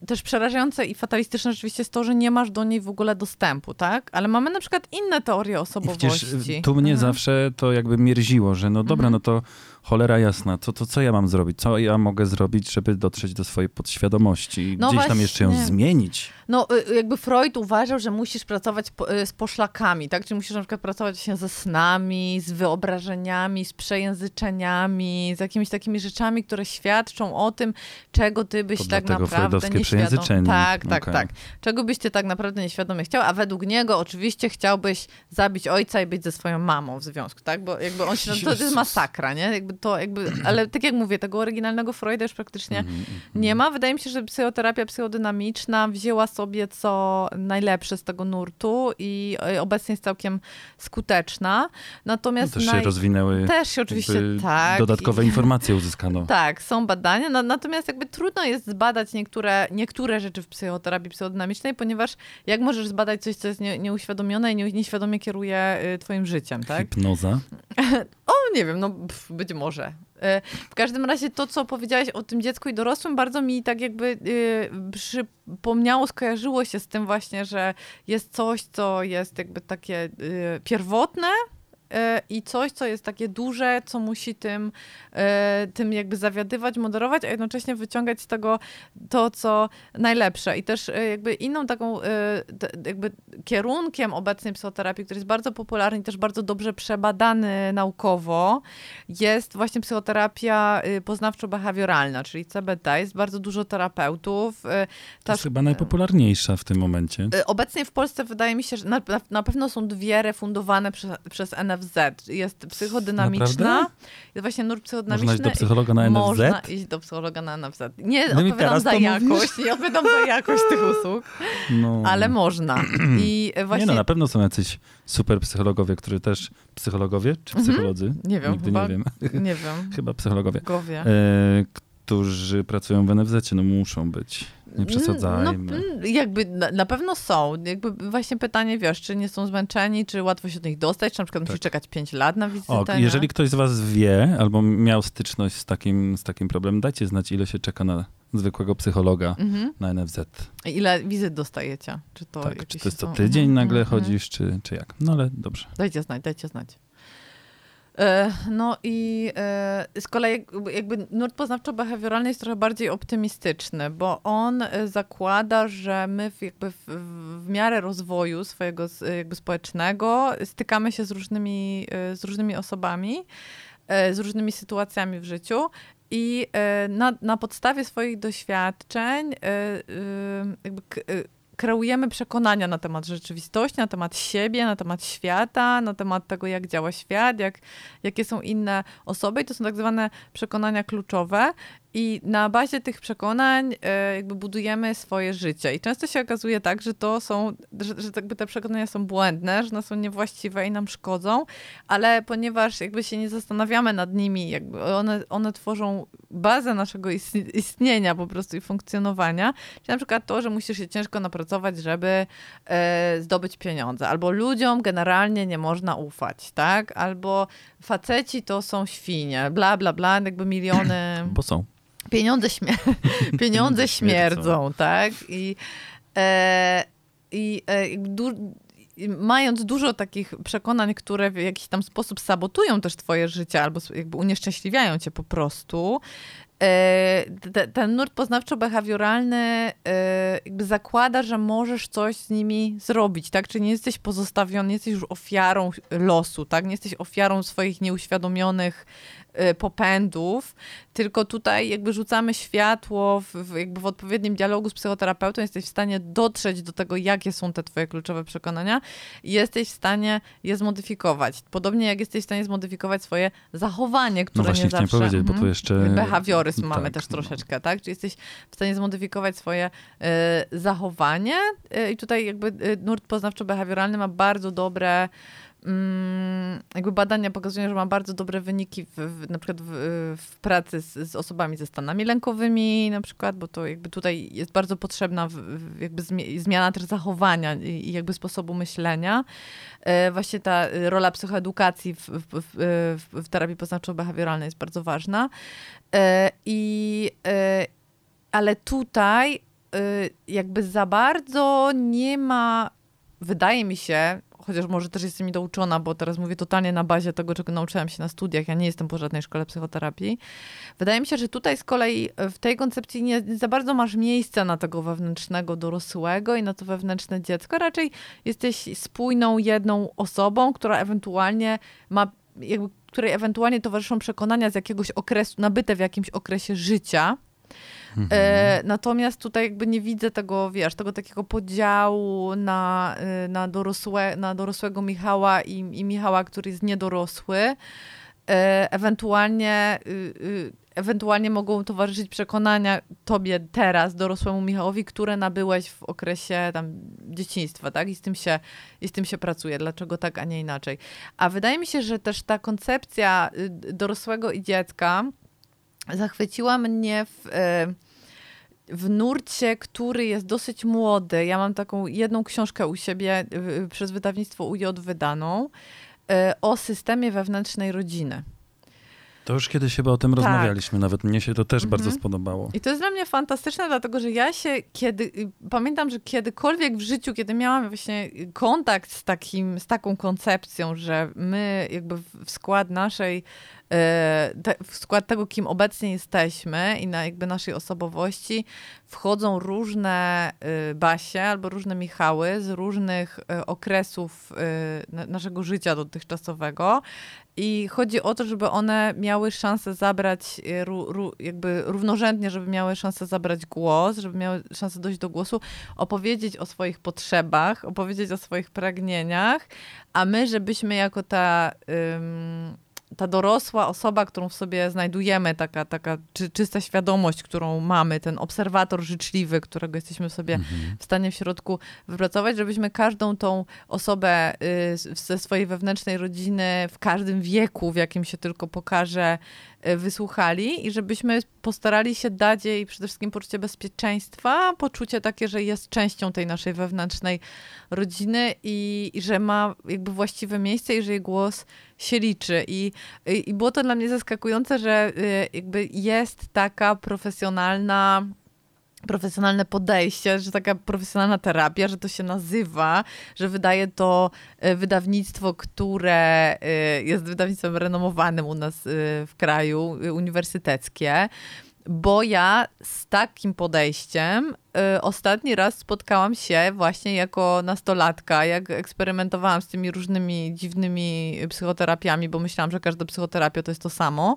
też przerażające i fatalistyczne rzeczywiście jest to, że nie masz do niej w ogóle dostępu, tak? Ale mamy na przykład inne teorie I osobowości. przecież y, tu mnie Mhm. zawsze to jakby mierziło, że no dobra, Mhm. no to cholera jasna, to, to co ja mam zrobić? Co ja mogę zrobić, żeby dotrzeć do swojej podświadomości? No Gdzieś tam jeszcze ją właśnie. zmienić. No, y, jakby Freud uważał, że musisz pracować po, y, z poszlakami, tak? Czyli musisz na przykład pracować się ze snami, z wyobrażeniami, z przejęzyczeniami, z jakimiś takimi rzeczami, które świadczą o tym, czego ty byś To tak naprawdę freudowskie przejęzyczenie. Tak, tak, Okej. tak. Czego byś ty tak naprawdę nieświadomie chciał, a według niego oczywiście chciałbyś zabić ojca i być ze swoją mamą w związku, tak? Bo jakby on się... To jest masakra, nie? Jakby to jakby... Ale tak jak mówię, tego oryginalnego Freuda już praktycznie Mhm, mhm. nie ma. Wydaje mi się, że psychoterapia psychodynamiczna wzięła sobie co najlepsze z tego nurtu i e, obecnie jest całkiem skuteczna. No Natomiast też się naj... rozwinęły też się oczywiście tak. dodatkowe I- informacje uzyskano. *laughs* Tak, są badania, no, natomiast jakby trudno jest zbadać niektóre, niektóre rzeczy w psychoterapii psychodynamicznej, ponieważ jak możesz zbadać coś, co jest nie, nieuświadomione i nie, nieświadomie kieruje y, twoim życiem, tak? Hipnoza. *laughs* O, nie wiem, no pff, być może. E, W każdym razie to, co powiedziałaś o tym dziecku i dorosłym, bardzo mi tak jakby y, przypomniało, skojarzyło się z tym właśnie, że jest coś, co jest jakby takie y, pierwotne, y, i coś, co jest takie duże, co musi tym, y, tym jakby zawiadywać, moderować, a jednocześnie wyciągać z tego to, co najlepsze. I też y, jakby inną taką jakby kierunkiem obecnej psychoterapii, który jest bardzo popularny i też bardzo dobrze przebadany naukowo, jest właśnie psychoterapia poznawczo-behawioralna, czyli CBT. Jest bardzo dużo terapeutów. y, To ta jest chyba najpopularniejsza w tym momencie. Obecnie w Polsce wydaje mi się, że na, na, na pewno są dwie refundowane przez, przez NFZ. Jest psychodynamiczna, Naprawdę? jest właśnie nurt psychodynamiczny. Można iść do psychologa na NFZ? Można iść do psychologa na NFZ. Nie No odpowiadam za jakość, mówisz? nie odpowiadam za jakość tych usług, No. ale można. *clears throat* I właśnie... Nie no, na pewno są jacyś super psychologowie, którzy też... Psychologowie czy Mhm. psycholodzy? Nie wiem, Nigdy chyba- nie wiem. Nie wiem, *laughs* Chyba psychologowie. gowie. E, którzy pracują w NFZ, no muszą być Nie przesadzajmy. No, mm, jakby na, na pewno są. Jakby właśnie pytanie, wiesz, czy nie są zmęczeni, czy łatwo się do nich dostać, czy na przykład musisz czekać 5 lat na wizytę. Tak. O, jeżeli ktoś z was wie, albo miał styczność z takim, z takim problemem, dajcie znać, ile się czeka na zwykłego psychologa Mhm. na NFZ. Ile wizyt dostajecie? Czy to tak, czy to jest co tydzień Mhm, nagle mhm. chodzisz, czy, czy jak? No ale dobrze. Dajcie znać, dajcie znać. E, No i e, z kolei jakby- nurt poznawczo-behawioralny jest trochę bardziej optymistyczny, bo on e, zakłada, że my w, jakby w, w miarę rozwoju swojego jakby społecznego stykamy się z różnymi, z różnymi osobami, z różnymi sytuacjami w życiu i na, na podstawie swoich doświadczeń jakby kreujemy przekonania na temat rzeczywistości, na temat siebie, na temat świata, na temat tego, jak działa świat, jak, jakie są inne osoby. I to są tak zwane przekonania kluczowe. I na bazie tych przekonań e, jakby budujemy swoje życie. I często się okazuje tak, że to są, że, że jakby te przekonania są błędne, że one są niewłaściwe i nam szkodzą, ale ponieważ jakby się nie zastanawiamy nad nimi, jakby one, one tworzą bazę naszego istni- istnienia po prostu i funkcjonowania, czyli na przykład to, że musisz się ciężko napracować, żeby e, zdobyć pieniądze, albo ludziom generalnie nie można ufać, tak? Albo faceci to są świnie, bla, bla, bla, jakby miliony... Bo są. Pieniądze, śmie *laughs* pieniądze śmierdzą, tak? I, e, i e, du- mając dużo takich przekonań, które w jakiś tam sposób sabotują też twoje życie albo jakby unieszczęśliwiają cię po prostu, e, te, ten nurt poznawczo-behawioralny e, jakby zakłada, że możesz coś z nimi zrobić, tak? Czyli nie jesteś pozostawiony, nie jesteś już ofiarą losu, tak? Nie jesteś ofiarą swoich nieuświadomionych popędów, tylko tutaj jakby rzucamy światło w, w, jakby w odpowiednim dialogu z psychoterapeutą, jesteś w stanie dotrzeć do tego, jakie są te twoje kluczowe przekonania i jesteś w stanie je zmodyfikować. Podobnie jak jesteś w stanie zmodyfikować swoje zachowanie, które No właśnie nie zawsze... powiedzieć, bo Mhm. tu jeszcze... Behawioryzm mamy tak, też no. troszeczkę, tak? Czyli jesteś w stanie zmodyfikować swoje e, zachowanie e, i tutaj jakby e, nurt poznawczo-behawioralny ma bardzo dobre jakby badania pokazują, że ma bardzo dobre wyniki w, w, na przykład w, w pracy z, z osobami ze stanami lękowymi na przykład, bo to jakby tutaj jest bardzo potrzebna w, jakby zmie- zmiana też zachowania i, i jakby sposobu myślenia. E, właśnie ta rola psychoedukacji w, w terapii poznawczo-behawioralnej jest bardzo ważna. E, I, e, ale tutaj e, jakby za bardzo nie ma, wydaje mi się, chociaż może też jestem niedouczona, bo teraz mówię totalnie na bazie tego, czego nauczyłam się na studiach. Ja nie jestem po żadnej szkole psychoterapii. Wydaje mi się, że tutaj z kolei w tej koncepcji nie, nie za bardzo masz miejsca na tego wewnętrznego dorosłego i na to wewnętrzne dziecko. Raczej jesteś spójną jedną osobą, która ewentualnie ma, jakby, której ewentualnie towarzyszą przekonania z jakiegoś okresu, nabyte w jakimś okresie życia. E, natomiast tutaj jakby nie widzę tego, wiesz, tego takiego podziału na, y, na, dorosłe, na dorosłego Michała i, i Michała, który jest niedorosły. E, ewentualnie, y, y, ewentualnie mogą towarzyszyć przekonania tobie teraz, dorosłemu Michałowi, które nabyłeś w okresie tam dzieciństwa, tak? I z tym się, i z tym się pracuje. Dlaczego tak, a nie inaczej? A wydaje mi się, że też ta koncepcja y, dorosłego i dziecka zachwyciła mnie w, e, w nurcie, który jest dosyć młody. Ja mam taką jedną książkę u siebie y, przez wydawnictwo UJ wydaną e, o systemie wewnętrznej rodziny. To już kiedyś chyba o tym Tak. rozmawialiśmy, nawet mnie się to też Mhm. bardzo spodobało. I to jest dla mnie fantastyczne, dlatego że ja się kiedy, y, pamiętam, że kiedykolwiek w życiu, kiedy miałam właśnie kontakt z, takim, z taką koncepcją, że my jakby w skład naszej, w skład tego, kim obecnie jesteśmy i na jakby naszej osobowości wchodzą różne y, Basie albo różne Michały z różnych y, okresów y, na- naszego życia dotychczasowego. I chodzi o to, żeby one miały szansę zabrać, jakby równorzędnie, żeby miały szansę zabrać głos, żeby miały szansę dojść do głosu, opowiedzieć o swoich potrzebach, opowiedzieć o swoich pragnieniach, a my, żebyśmy jako ta, ta dorosła osoba, którą w sobie znajdujemy, taka, taka czy, czysta świadomość, którą mamy, ten obserwator życzliwy, którego jesteśmy sobie Mhm. w stanie w środku wypracować, żebyśmy każdą tą osobę y, ze swojej wewnętrznej rodziny w każdym wieku, w jakim się tylko pokaże, wysłuchali i żebyśmy postarali się dać jej przede wszystkim poczucie bezpieczeństwa, poczucie takie, że jest częścią tej naszej wewnętrznej rodziny i, i że ma jakby właściwe miejsce i że jej głos się liczy. I, I było to dla mnie zaskakujące, że y, jakby jest taka profesjonalna profesjonalne podejście, że taka profesjonalna terapia, że to się nazywa, że wydaje to e, wydawnictwo, które e, jest wydawnictwem renomowanym u nas e, w kraju, uniwersyteckie. Bo ja z takim podejściem ostatni raz spotkałam się właśnie jako nastolatka, jak eksperymentowałam z tymi różnymi dziwnymi psychoterapiami, bo myślałam, że każda psychoterapia to jest to samo.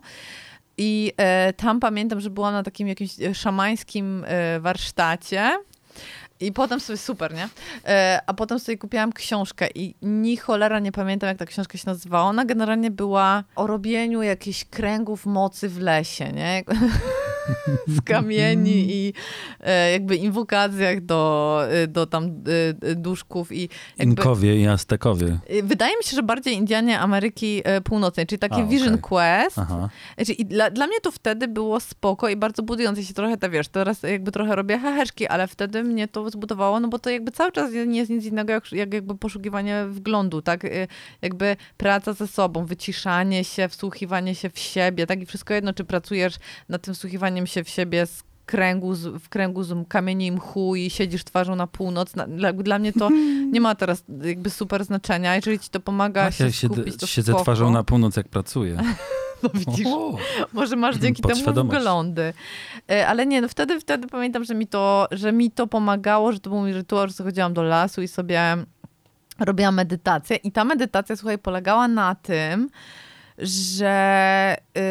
I e, tam pamiętam, że byłam na takim jakimś e, szamańskim e, warsztacie. I potem sobie super, nie? E, a potem sobie kupiłam książkę i ni cholera nie pamiętam, jak ta książka się nazywała. Ona generalnie była o robieniu jakichś kręgów mocy w lesie, nie? *laughs* *laughs* z kamieni i e, jakby inwokacjach do, e, do tam e, duszków i jakby, Inkowie i Aztekowie. Wydaje mi się, że bardziej Indianie Ameryki Północnej, czyli takie A, Vision okej. Quest. Aha. Znaczy, I dla, dla mnie to wtedy było spoko i bardzo budujące się trochę, te wiesz, teraz jakby trochę robię heheszki, ale wtedy mnie to zbudowało, no bo to jakby cały czas nie jest nic innego jak, jak jakby poszukiwanie wglądu, tak? Y, Jakby praca ze sobą, wyciszanie się, wsłuchiwanie się w siebie, tak? I wszystko jedno, czy pracujesz nad tym wsłuchiwaniem się w siebie z kręgu, z, w kręgu z kamieni i mchu i siedzisz twarzą na północ. Na, dla, dla mnie to *laughs* nie ma teraz jakby super znaczenia. Jeżeli ci to pomaga Ach, się ja siedzę, skupić, to siedzę spoko. twarzą na północ, jak pracuję. *laughs* No widzisz. O, Może masz *laughs* dzięki temu wglądy. E, Ale nie, no wtedy, wtedy pamiętam, że mi, to, że mi to pomagało, że to był mój rytuał, że sobie chodziłam do lasu i sobie robiłam medytację. I ta medytacja, słuchaj, polegała na tym, że y,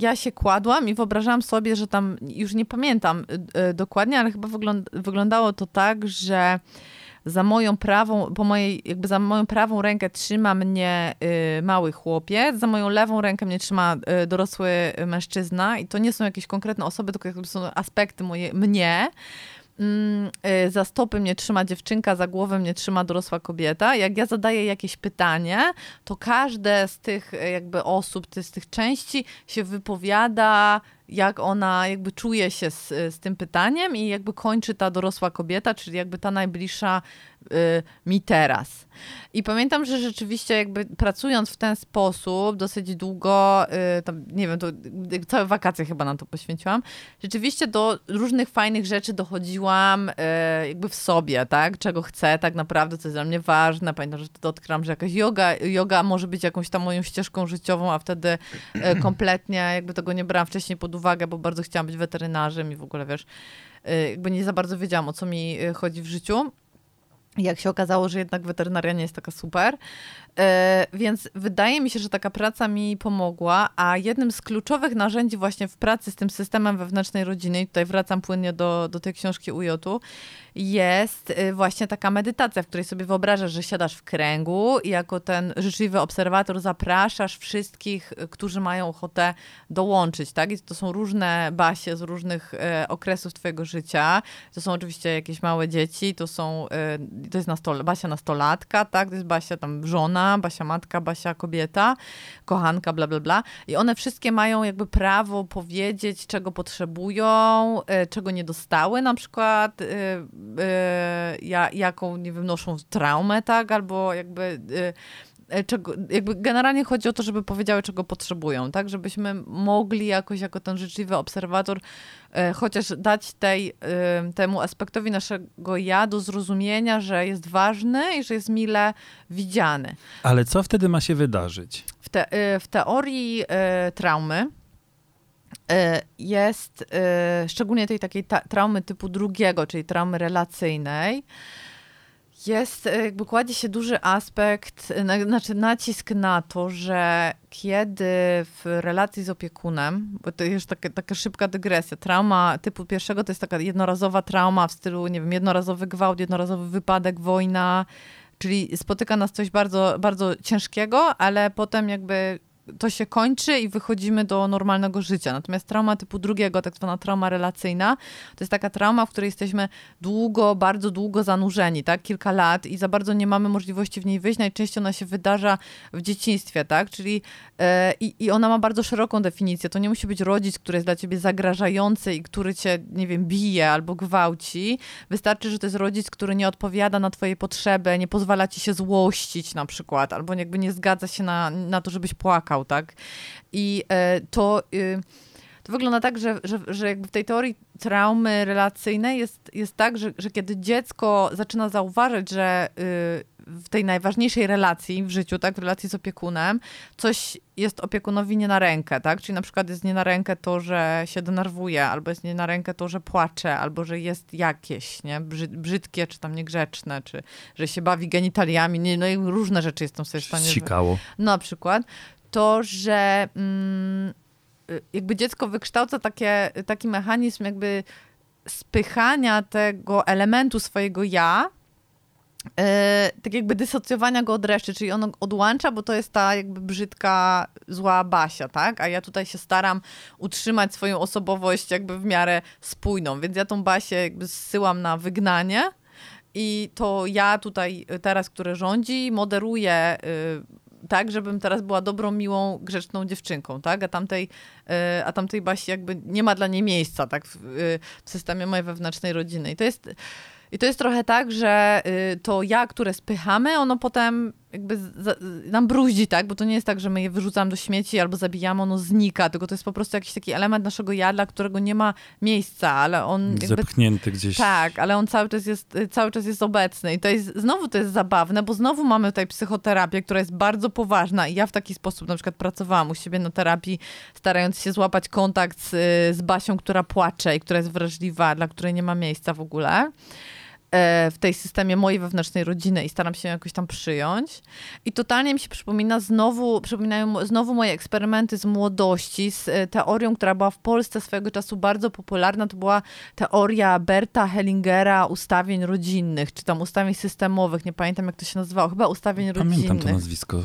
ja się kładłam i wyobrażałam sobie, że tam, już nie pamiętam y, y, dokładnie, ale chyba wygląd, wyglądało to tak, że za moją prawą, po mojej, jakby za moją prawą rękę trzyma mnie y, mały chłopiec, za moją lewą rękę mnie trzyma y, dorosły mężczyzna i to nie są jakieś konkretne osoby, tylko jakby są aspekty moje, mnie. Mm, y, za stopy mnie trzyma dziewczynka, za głowę mnie trzyma dorosła kobieta. Jak ja zadaję jakieś pytanie, to każde z tych y, jakby osób, z tych części się wypowiada, jak ona jakby czuje się z, z tym pytaniem i jakby kończy ta dorosła kobieta, czyli jakby ta najbliższa y, mi teraz. I pamiętam, że rzeczywiście jakby pracując w ten sposób dosyć długo, y, tam, nie wiem, to y, całe wakacje chyba na to poświęciłam, rzeczywiście do różnych fajnych rzeczy dochodziłam y, jakby w sobie, tak? Czego chcę tak naprawdę, co jest dla mnie ważne. Pamiętam, że wtedy odkryłam, że jakaś yoga, yoga może być jakąś tam moją ścieżką życiową, a wtedy y, *clears throat* kompletnie jakby tego nie brałam wcześniej pod uwagę, bo bardzo chciałam być weterynarzem i w ogóle, wiesz, y, jakby nie za bardzo wiedziałam, o co mi y, chodzi w życiu. Jak się okazało, że jednak weterynaria nie jest taka super. E, więc wydaje mi się, że taka praca mi pomogła, a jednym z kluczowych narzędzi właśnie w pracy z tym systemem wewnętrznej rodziny, i tutaj wracam płynnie do, do tej książki UJ-u, jest y, właśnie taka medytacja, w której sobie wyobrażasz, że siadasz w kręgu i jako ten życzliwy obserwator zapraszasz wszystkich, y, którzy mają ochotę dołączyć, tak? I to są różne basie z różnych e, okresów twojego życia. To są oczywiście jakieś małe dzieci, to są, e, to jest nastol, Basia nastolatka, tak? To jest Basia tam żona, Basia matka, Basia kobieta, kochanka, bla, bla, bla. I one wszystkie mają jakby prawo powiedzieć, czego potrzebują, e, czego nie dostały na przykład, e, e, ja, jaką, nie wiem, noszą traumę, tak? Albo jakby... e, e, Czego, jakby generalnie chodzi o to, żeby powiedziały, czego potrzebują, tak? Żebyśmy mogli jakoś jako ten życzliwy obserwator e, chociaż dać tej, e, temu aspektowi naszego ja do zrozumienia, że jest ważny i że jest mile widziany. Ale co wtedy ma się wydarzyć? W, te, y, w teorii y, traumy y, jest, szczególnie tej takiej ta, traumy typu drugiego, czyli traumy relacyjnej, jest, y, jakby kładzie się duży aspekt, na, znaczy nacisk na to, że kiedy w relacji z opiekunem, bo to jest taka, taka szybka dygresja, trauma typu pierwszego to jest taka jednorazowa trauma w stylu, nie wiem, jednorazowy gwałt, jednorazowy wypadek, wojna, czyli spotyka nas coś bardzo, bardzo ciężkiego, ale potem jakby to się kończy i wychodzimy do normalnego życia. Natomiast trauma typu drugiego, tak zwana trauma relacyjna, to jest taka trauma, w której jesteśmy długo, bardzo długo zanurzeni, tak? Kilka lat i za bardzo nie mamy możliwości w niej wyjść. Najczęściej ona się wydarza w dzieciństwie, tak? Czyli i, i ona ma bardzo szeroką definicję. To nie musi być rodzic, który jest dla ciebie zagrażający i który cię, nie wiem, bije albo gwałci. Wystarczy, że to jest rodzic, który nie odpowiada na twoje potrzeby, nie pozwala ci się złościć na przykład, albo jakby nie zgadza się na, na to, żebyś płakał, tak? I e, to... Y, to wygląda tak, że, że, że jakby w tej teorii traumy relacyjnej jest, jest tak, że, że kiedy dziecko zaczyna zauważyć, że y, w tej najważniejszej relacji w życiu, tak, w relacji z opiekunem, coś jest opiekunowi nie na rękę, tak? Czyli na przykład jest nie na rękę to, że się denerwuje, albo jest nie na rękę to, że płacze, albo że jest jakieś, nie? brzydkie, czy tam niegrzeczne, czy że się bawi genitaliami, nie, no i różne rzeczy jestem sobie w stanie... Sikało. No, na przykład. To, że mm, jakby dziecko wykształca takie, taki mechanizm jakby spychania tego elementu swojego ja, Yy, tak jakby dysocjowania go od reszty, czyli on odłącza, bo to jest ta jakby brzydka, zła Basia, tak? A ja tutaj się staram utrzymać swoją osobowość jakby w miarę spójną, więc ja tą Basię jakby zsyłam na wygnanie i to ja tutaj teraz, które rządzi, moderuję yy, tak, żebym teraz była dobrą, miłą, grzeczną dziewczynką, tak? A tamtej, yy, a tamtej Basi jakby nie ma dla niej miejsca, tak? W, w systemie mojej wewnętrznej rodziny. I to jest i to jest trochę tak, że y, to ja, które spychamy, ono potem jakby nam bruździ, tak? Bo to nie jest tak, że my je wyrzucamy do śmieci albo zabijamy, ono znika, tylko to jest po prostu jakiś taki element naszego ja, dla którego nie ma miejsca, ale on jakby... Zepchnięty gdzieś. Tak, ale on cały czas jest, y, cały czas jest obecny i to jest, znowu to jest zabawne, bo znowu mamy tutaj psychoterapię, która jest bardzo poważna i ja w taki sposób na przykład pracowałam u siebie na terapii, starając się złapać kontakt z, z Basią, która płacze i która jest wrażliwa, dla której nie ma miejsca w ogóle. E, w tej systemie mojej wewnętrznej rodziny i staram się jakoś tam przyjąć. I totalnie mi się przypomina znowu, przypominają znowu moje eksperymenty z młodości, z e, teorią, która była w Polsce swojego czasu bardzo popularna. To była teoria Berta Hellingera ustawień rodzinnych, czy tam ustawień systemowych, nie pamiętam jak to się nazywało, chyba ustawień Pamiętam rodzinnych. Pamiętam to nazwisko.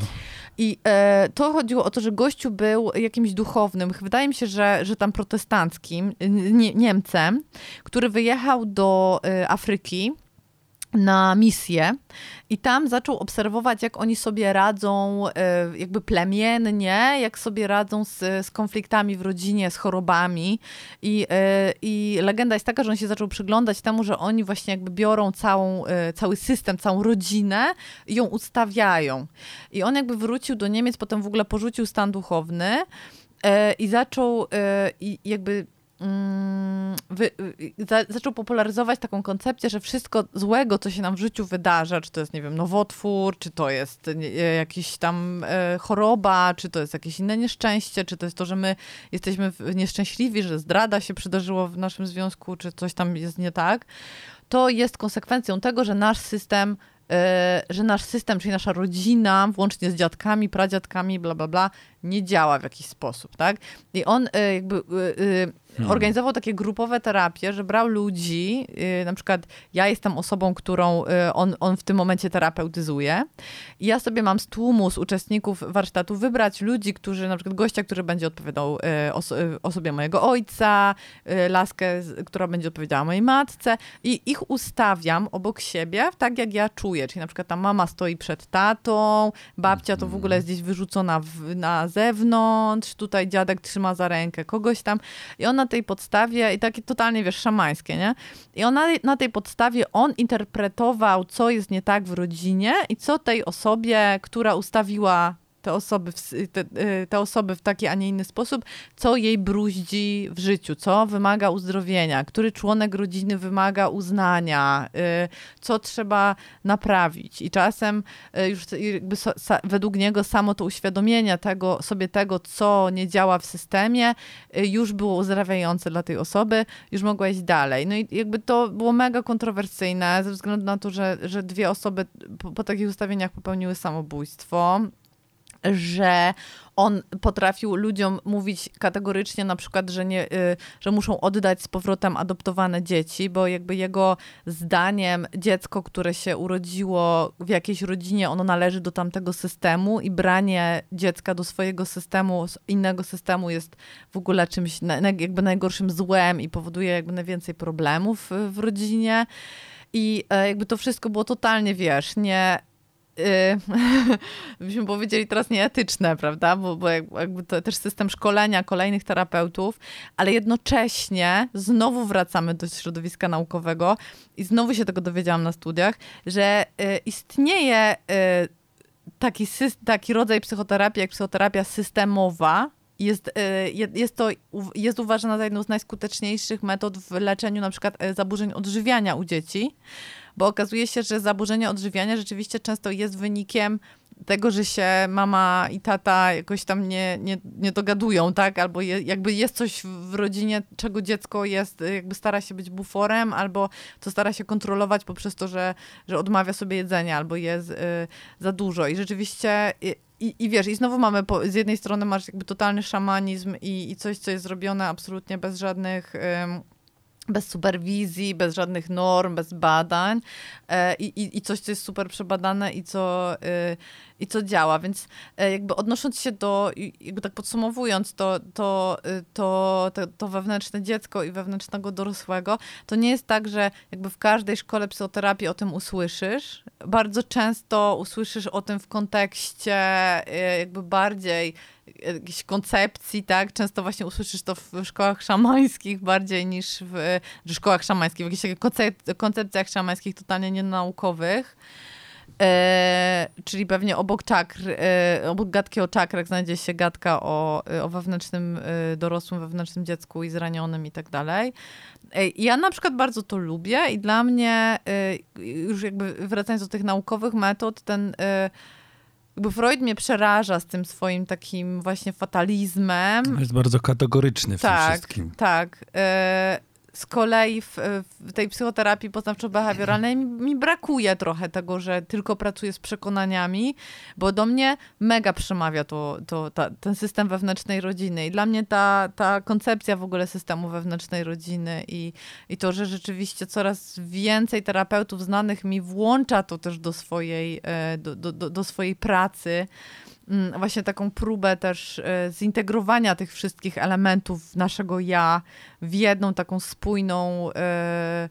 I e, to chodziło o to, że gościu był jakimś duchownym, wydaje mi się, że, że tam protestanckim, nie, Niemcem, który wyjechał do e, Afryki na misję i tam zaczął obserwować, jak oni sobie radzą e, jakby plemiennie, jak sobie radzą z, z konfliktami w rodzinie, z chorobami I, e, i legenda jest taka, że on się zaczął przyglądać temu, że oni właśnie jakby biorą całą, e, cały system, całą rodzinę i ją ustawiają. I on jakby wrócił do Niemiec, potem w ogóle porzucił stan duchowny i zaczął i jakby wy, za, zaczął popularyzować taką koncepcję, że wszystko złego, co się nam w życiu wydarza, czy to jest, nie wiem, nowotwór, czy to jest nie, jakiś tam e, choroba, czy to jest jakieś inne nieszczęście, czy to jest to, że my jesteśmy nieszczęśliwi, że zdrada się przydarzyło w naszym związku, czy coś tam jest nie tak, to jest konsekwencją tego, że nasz system e, że nasz system, czyli nasza rodzina, włącznie z dziadkami, pradziadkami, bla, bla, bla, nie działa w jakiś sposób, tak? I on e, jakby Hmm. Organizował takie grupowe terapie, że brał ludzi, na przykład ja jestem osobą, którą on, on w tym momencie terapeutyzuje. I ja sobie mam z tłumu, z uczestników warsztatu wybrać ludzi, którzy, na przykład gościa, który będzie odpowiadał oso osobie mojego ojca, laskę, która będzie odpowiadała mojej matce i ich ustawiam obok siebie tak, jak ja czuję. Czyli na przykład ta mama stoi przed tatą, babcia to w ogóle jest gdzieś wyrzucona w, na zewnątrz, tutaj dziadek trzyma za rękę kogoś tam i ona tej podstawie, i takie totalnie, wiesz, szamańskie, nie? I on na, na tej podstawie, on interpretował, co jest nie tak w rodzinie i co tej osobie, która ustawiła te osoby, w, te, y, te, osoby w taki, a nie inny sposób, co jej bruździ w życiu, co wymaga uzdrowienia, który członek rodziny wymaga uznania, y, co trzeba naprawić. I czasem y, już jakby so, według niego samo to uświadomienie tego, sobie tego, co nie działa w systemie, już było uzdrawiające dla tej osoby, już mogła iść dalej. No i jakby to było mega kontrowersyjne ze względu na to, że, że dwie osoby po, po takich ustawieniach popełniły samobójstwo. Że on potrafił ludziom mówić kategorycznie na przykład, że, nie, y, że muszą oddać z powrotem adoptowane dzieci, bo jakby jego zdaniem dziecko, które się urodziło w jakiejś rodzinie, ono należy do tamtego systemu i branie dziecka do swojego systemu, innego systemu jest w ogóle czymś jakby najgorszym złem i powoduje jakby najwięcej problemów w rodzinie. I e, jakby to wszystko było totalnie, wiesz, nie *laughs* byśmy powiedzieli teraz nieetyczne, prawda? Bo, bo jakby to też system szkolenia kolejnych terapeutów, ale jednocześnie znowu wracamy do środowiska naukowego i znowu się tego dowiedziałam na studiach, że yy, istnieje yy, taki, taki rodzaj psychoterapii, jak psychoterapia systemowa, jest, y, jest to jest uważana za jedną z najskuteczniejszych metod w leczeniu na przykład y, zaburzeń odżywiania u dzieci, bo okazuje się, że zaburzenie odżywiania rzeczywiście często jest wynikiem tego, że się mama i tata jakoś tam nie, nie, nie dogadują, tak? Albo je, jakby jest coś w rodzinie, czego dziecko jest, jakby stara się być buforem, albo to stara się kontrolować poprzez to, że, że odmawia sobie jedzenia, albo jest y, za dużo. I rzeczywiście y, i, I wiesz, i znowu mamy, po, z jednej strony masz jakby totalny szamanizm i, i coś, co jest zrobione absolutnie bez żadnych bez superwizji, bez żadnych norm, bez badań e, i, i coś, co jest super przebadane i co, e, i co działa. Więc e, jakby odnosząc się do, jakby tak podsumowując, to, to, to, to, to wewnętrzne dziecko i wewnętrznego dorosłego, to nie jest tak, że jakby w każdej szkole psychoterapii o tym usłyszysz. Bardzo często usłyszysz o tym w kontekście jakby bardziej jakiejś koncepcji, tak? Często właśnie usłyszysz to w szkołach szamańskich bardziej niż w, w szkołach szamańskich, w jakichś koncep koncepcjach szamańskich totalnie nienaukowych. E, czyli pewnie obok czakr, e, obok gadki o czakrach znajdzie się gadka o, o wewnętrznym e, dorosłym, wewnętrznym dziecku i zranionym i tak dalej. E, ja na przykład bardzo to lubię i dla mnie, e, już jakby wracając do tych naukowych metod, ten e, jakby Freud mnie przeraża z tym swoim takim właśnie fatalizmem. Jest bardzo kategoryczny w tak, tym wszystkim. Tak, tak z kolei w, w tej psychoterapii poznawczo-behawioralnej mi, brakuje trochę tego, że tylko pracuję z przekonaniami, bo do mnie mega przemawia to, to, ta, ten system wewnętrznej rodziny. I dla mnie ta, ta koncepcja w ogóle systemu wewnętrznej rodziny i, i to, że rzeczywiście coraz więcej terapeutów znanych mi włącza to też do swojej, e, do, do, do swojej pracy właśnie taką próbę też e, zintegrowania tych wszystkich elementów naszego ja w jedną taką spójną e,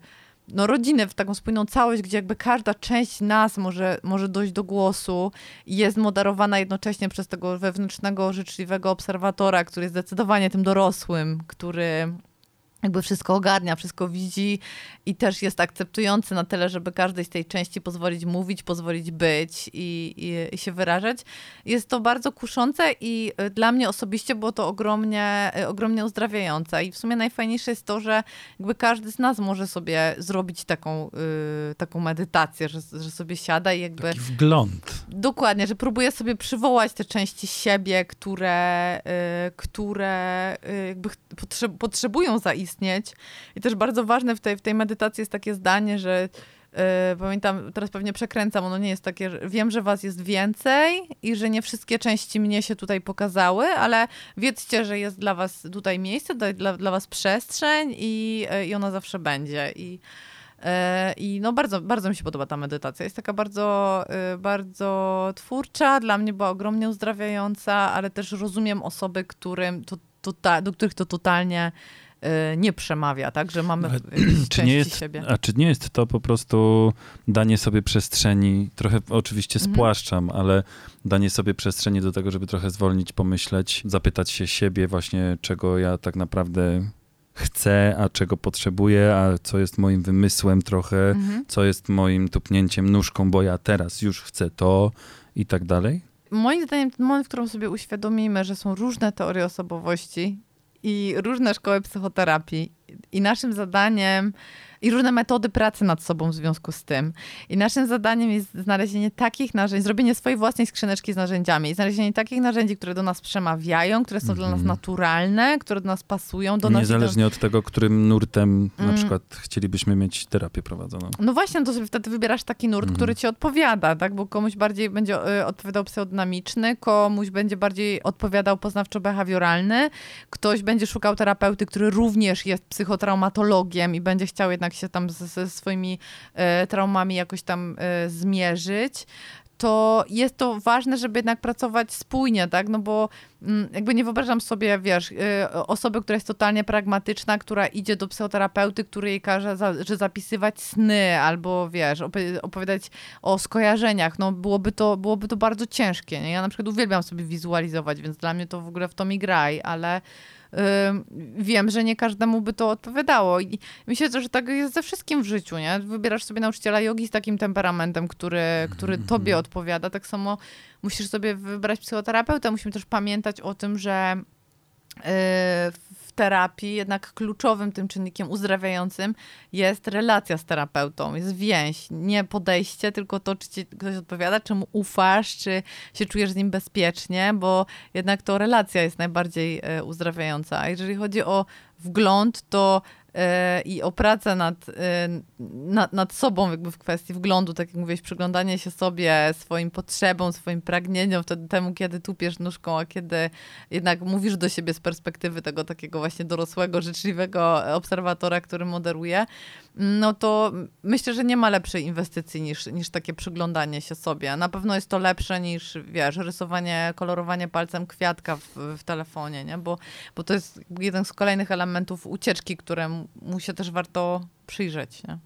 no, rodzinę, w taką spójną całość, gdzie jakby każda część nas może, może dojść do głosu i jest moderowana jednocześnie przez tego wewnętrznego, życzliwego obserwatora, który jest zdecydowanie tym dorosłym, który jakby wszystko ogarnia, wszystko widzi i też jest akceptujący na tyle, żeby każdej z tej części pozwolić mówić, pozwolić być i, i, i, się wyrażać. Jest to bardzo kuszące i y, dla mnie osobiście było to ogromnie, y, ogromnie uzdrawiające. I w sumie najfajniejsze jest to, że jakby każdy z nas może sobie zrobić taką, yy, taką medytację, że, że sobie siada i jakby... Taki wgląd. Dokładnie, że próbuje sobie przywołać te części siebie, które, yy, które yy, jakby potrzebują zaistnieć istnieć. I też bardzo ważne w tej, w tej medytacji jest takie zdanie, że yy, pamiętam, teraz pewnie przekręcam, ono nie jest takie, wiem, że was jest więcej i że nie wszystkie części mnie się tutaj pokazały, ale wiedzcie, że jest dla was tutaj miejsce, dla, dla was przestrzeń i, yy, i ona zawsze będzie. I, e, i no bardzo, bardzo mi się podoba ta medytacja. Jest taka bardzo, bardzo twórcza, dla mnie była ogromnie uzdrawiająca, ale też rozumiem osoby, którym to, to, do których to totalnie nie przemawia, tak, że mamy czy nie jest, siebie. A czy nie jest to po prostu danie sobie przestrzeni, trochę oczywiście mhm. spłaszczam, ale danie sobie przestrzeni do tego, żeby trochę zwolnić, pomyśleć, zapytać się siebie właśnie, czego ja tak naprawdę chcę, a czego potrzebuję, a co jest moim wymysłem trochę, mhm. co jest moim tupnięciem nóżką, bo ja teraz już chcę to i tak dalej? Moim zdaniem ten moment, w którym sobie uświadomimy, że są różne teorie osobowości i różne szkoły psychoterapii I naszym zadaniem i różne metody pracy nad sobą w związku z tym. I naszym zadaniem jest znalezienie takich narzędzi, zrobienie swojej własnej skrzyneczki z narzędziami znalezienie takich narzędzi, które do nas przemawiają, które są dla nas naturalne, które do nas pasują, do nas. Niezależnie od tego, którym nurtem na Mm. przykład chcielibyśmy mieć terapię prowadzoną. No właśnie, to sobie wtedy wybierasz taki nurt, Mhm. który ci odpowiada, tak? Bo komuś bardziej będzie y, odpowiadał pseudynamiczny, komuś będzie bardziej odpowiadał poznawczo-behawioralny, ktoś będzie szukał terapeuty, który również jest psychotraumatologiem i będzie chciał jednak się tam ze, swoimi e, traumami jakoś tam e, zmierzyć. To jest to ważne, żeby jednak pracować spójnie, tak? No bo mm, jakby nie wyobrażam sobie, wiesz, y, osoby, która jest totalnie pragmatyczna, która idzie do psychoterapeuty, który jej każe, za, że zapisywać sny albo, wiesz, opo- opowiadać o skojarzeniach. No byłoby to, byłoby to bardzo ciężkie, nie? Ja na przykład uwielbiam sobie wizualizować, więc dla mnie to w ogóle w to mi graj, ale wiem, że nie każdemu by to odpowiadało. I myślę, że tak jest ze wszystkim w życiu, nie? Wybierasz sobie nauczyciela jogi z takim temperamentem, który, który tobie odpowiada. Tak samo musisz sobie wybrać psychoterapeutę. Musimy też pamiętać o tym, że yy, w terapii jednak kluczowym tym czynnikiem uzdrawiającym jest relacja z terapeutą, jest więź, nie podejście, tylko to, czy ci ktoś odpowiada, czy mu ufasz, czy się czujesz z nim bezpiecznie, bo jednak to relacja jest najbardziej e, uzdrawiająca. A jeżeli chodzi o wgląd, to e, i o pracę nad, e, nad, nad sobą jakby w kwestii wglądu, tak jak mówiłeś, przyglądanie się sobie, swoim potrzebom, swoim pragnieniom, wtedy temu, kiedy tupiesz nóżką, a kiedy jednak mówisz do siebie z perspektywy tego takiego właśnie dorosłego, życzliwego obserwatora, który moderuje, no to myślę, że nie ma lepszej inwestycji niż, niż takie przyglądanie się sobie. Na pewno jest to lepsze niż, wiesz, rysowanie, kolorowanie palcem kwiatka w, w telefonie, nie? Bo, bo to jest jeden z kolejnych elementów ucieczki, któremu się też warto przyjrzeć, nie?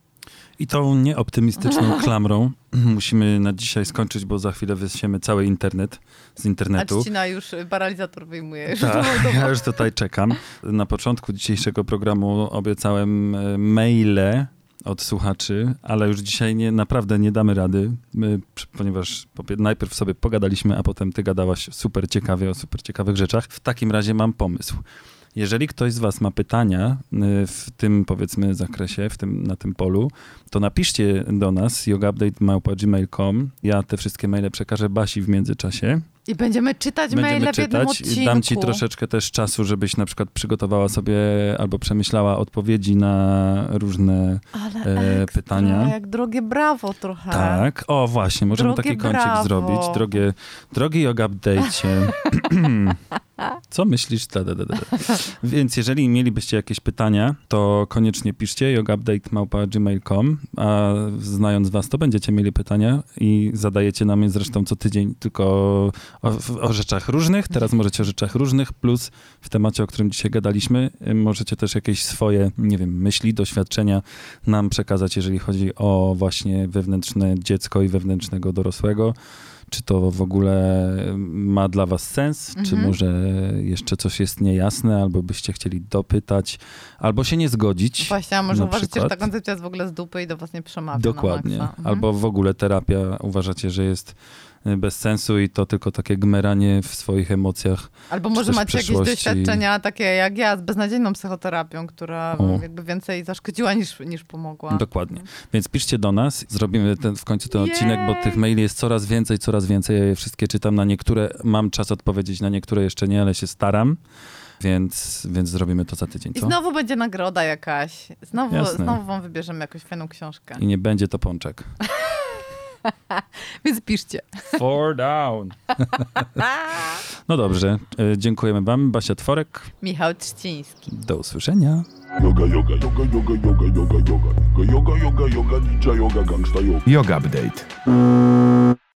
I tą nieoptymistyczną *laughs* klamrą *clears throat* musimy na dzisiaj skończyć, bo za chwilę wysiemy cały internet z A internetu. Czcina już y, paralizator wyjmuje. Już to- *laughs* ja już tutaj czekam. Na początku dzisiejszego programu obiecałem e, maile od słuchaczy, ale już dzisiaj nie, naprawdę nie damy rady, my, ponieważ po pie- najpierw sobie pogadaliśmy, a potem ty gadałaś super ciekawie o super ciekawych rzeczach. W takim razie mam pomysł. Jeżeli ktoś z was ma pytania y, w tym, powiedzmy, zakresie, w tym, na tym polu, to napiszcie do nas yogaupdate.gmail.com. Ja te wszystkie maile przekażę Basi w międzyczasie. I będziemy czytać maile Będziemy w jednym czytać. odcinku. Dam ci troszeczkę też czasu, żebyś na przykład przygotowała sobie albo przemyślała odpowiedzi na różne. Ale e, ekstra, pytania. jak drogie brawo trochę. Tak. O, właśnie, możemy Drogie taki kącik brawo. zrobić. Drogie, drogi yoga update. *laughs* Co myślisz? Da, da, da, da. Więc jeżeli mielibyście jakieś pytania, to koniecznie piszcie yogaupdate.gmail.com, a znając was, to będziecie mieli pytania i zadajecie nam je zresztą co tydzień, tylko o, o rzeczach różnych. Teraz możecie o rzeczach różnych, plus w temacie, o którym dzisiaj gadaliśmy, możecie też jakieś swoje, nie wiem, myśli, doświadczenia nam przekazać, jeżeli chodzi o właśnie wewnętrzne dziecko i wewnętrznego dorosłego. Czy to w ogóle ma dla was sens? Czy Mhm. może jeszcze coś jest niejasne, albo byście chcieli dopytać, albo się nie zgodzić? Właśnie, a może uważacie, że przykład. ta koncepcja jest w ogóle z dupy i do was nie przemawia Dokładnie. Na maksa. Mhm. Albo w ogóle terapia uważacie, że jest bez sensu i to tylko takie gmeranie w swoich emocjach. Albo może macie jakieś doświadczenia takie jak ja z beznadziejną psychoterapią, która O. jakby więcej zaszkodziła niż, niż pomogła. Dokładnie. Więc piszcie do nas, zrobimy ten, w końcu ten Jej. odcinek, bo tych maili jest coraz więcej, coraz więcej. Ja je wszystkie czytam. Na niektóre mam czas odpowiedzieć, na niektóre jeszcze nie, ale się staram. Więc, więc zrobimy to za tydzień, I co? znowu będzie nagroda jakaś. Znowu, Jasne. znowu wam wybierzemy jakąś fajną książkę. I nie będzie to pączek. *laughs* *laughs* Więc piszcie. Four down. *laughs* No dobrze, y, dziękujemy wam. Basia Tworek, Michał Trzciński. do usłyszenia. Yoga, yoga, yoga, yoga, yoga, yoga, yoga. Yoga, yoga, yoga, yoga, ninja yoga, gangsta yoga. Yoga Update.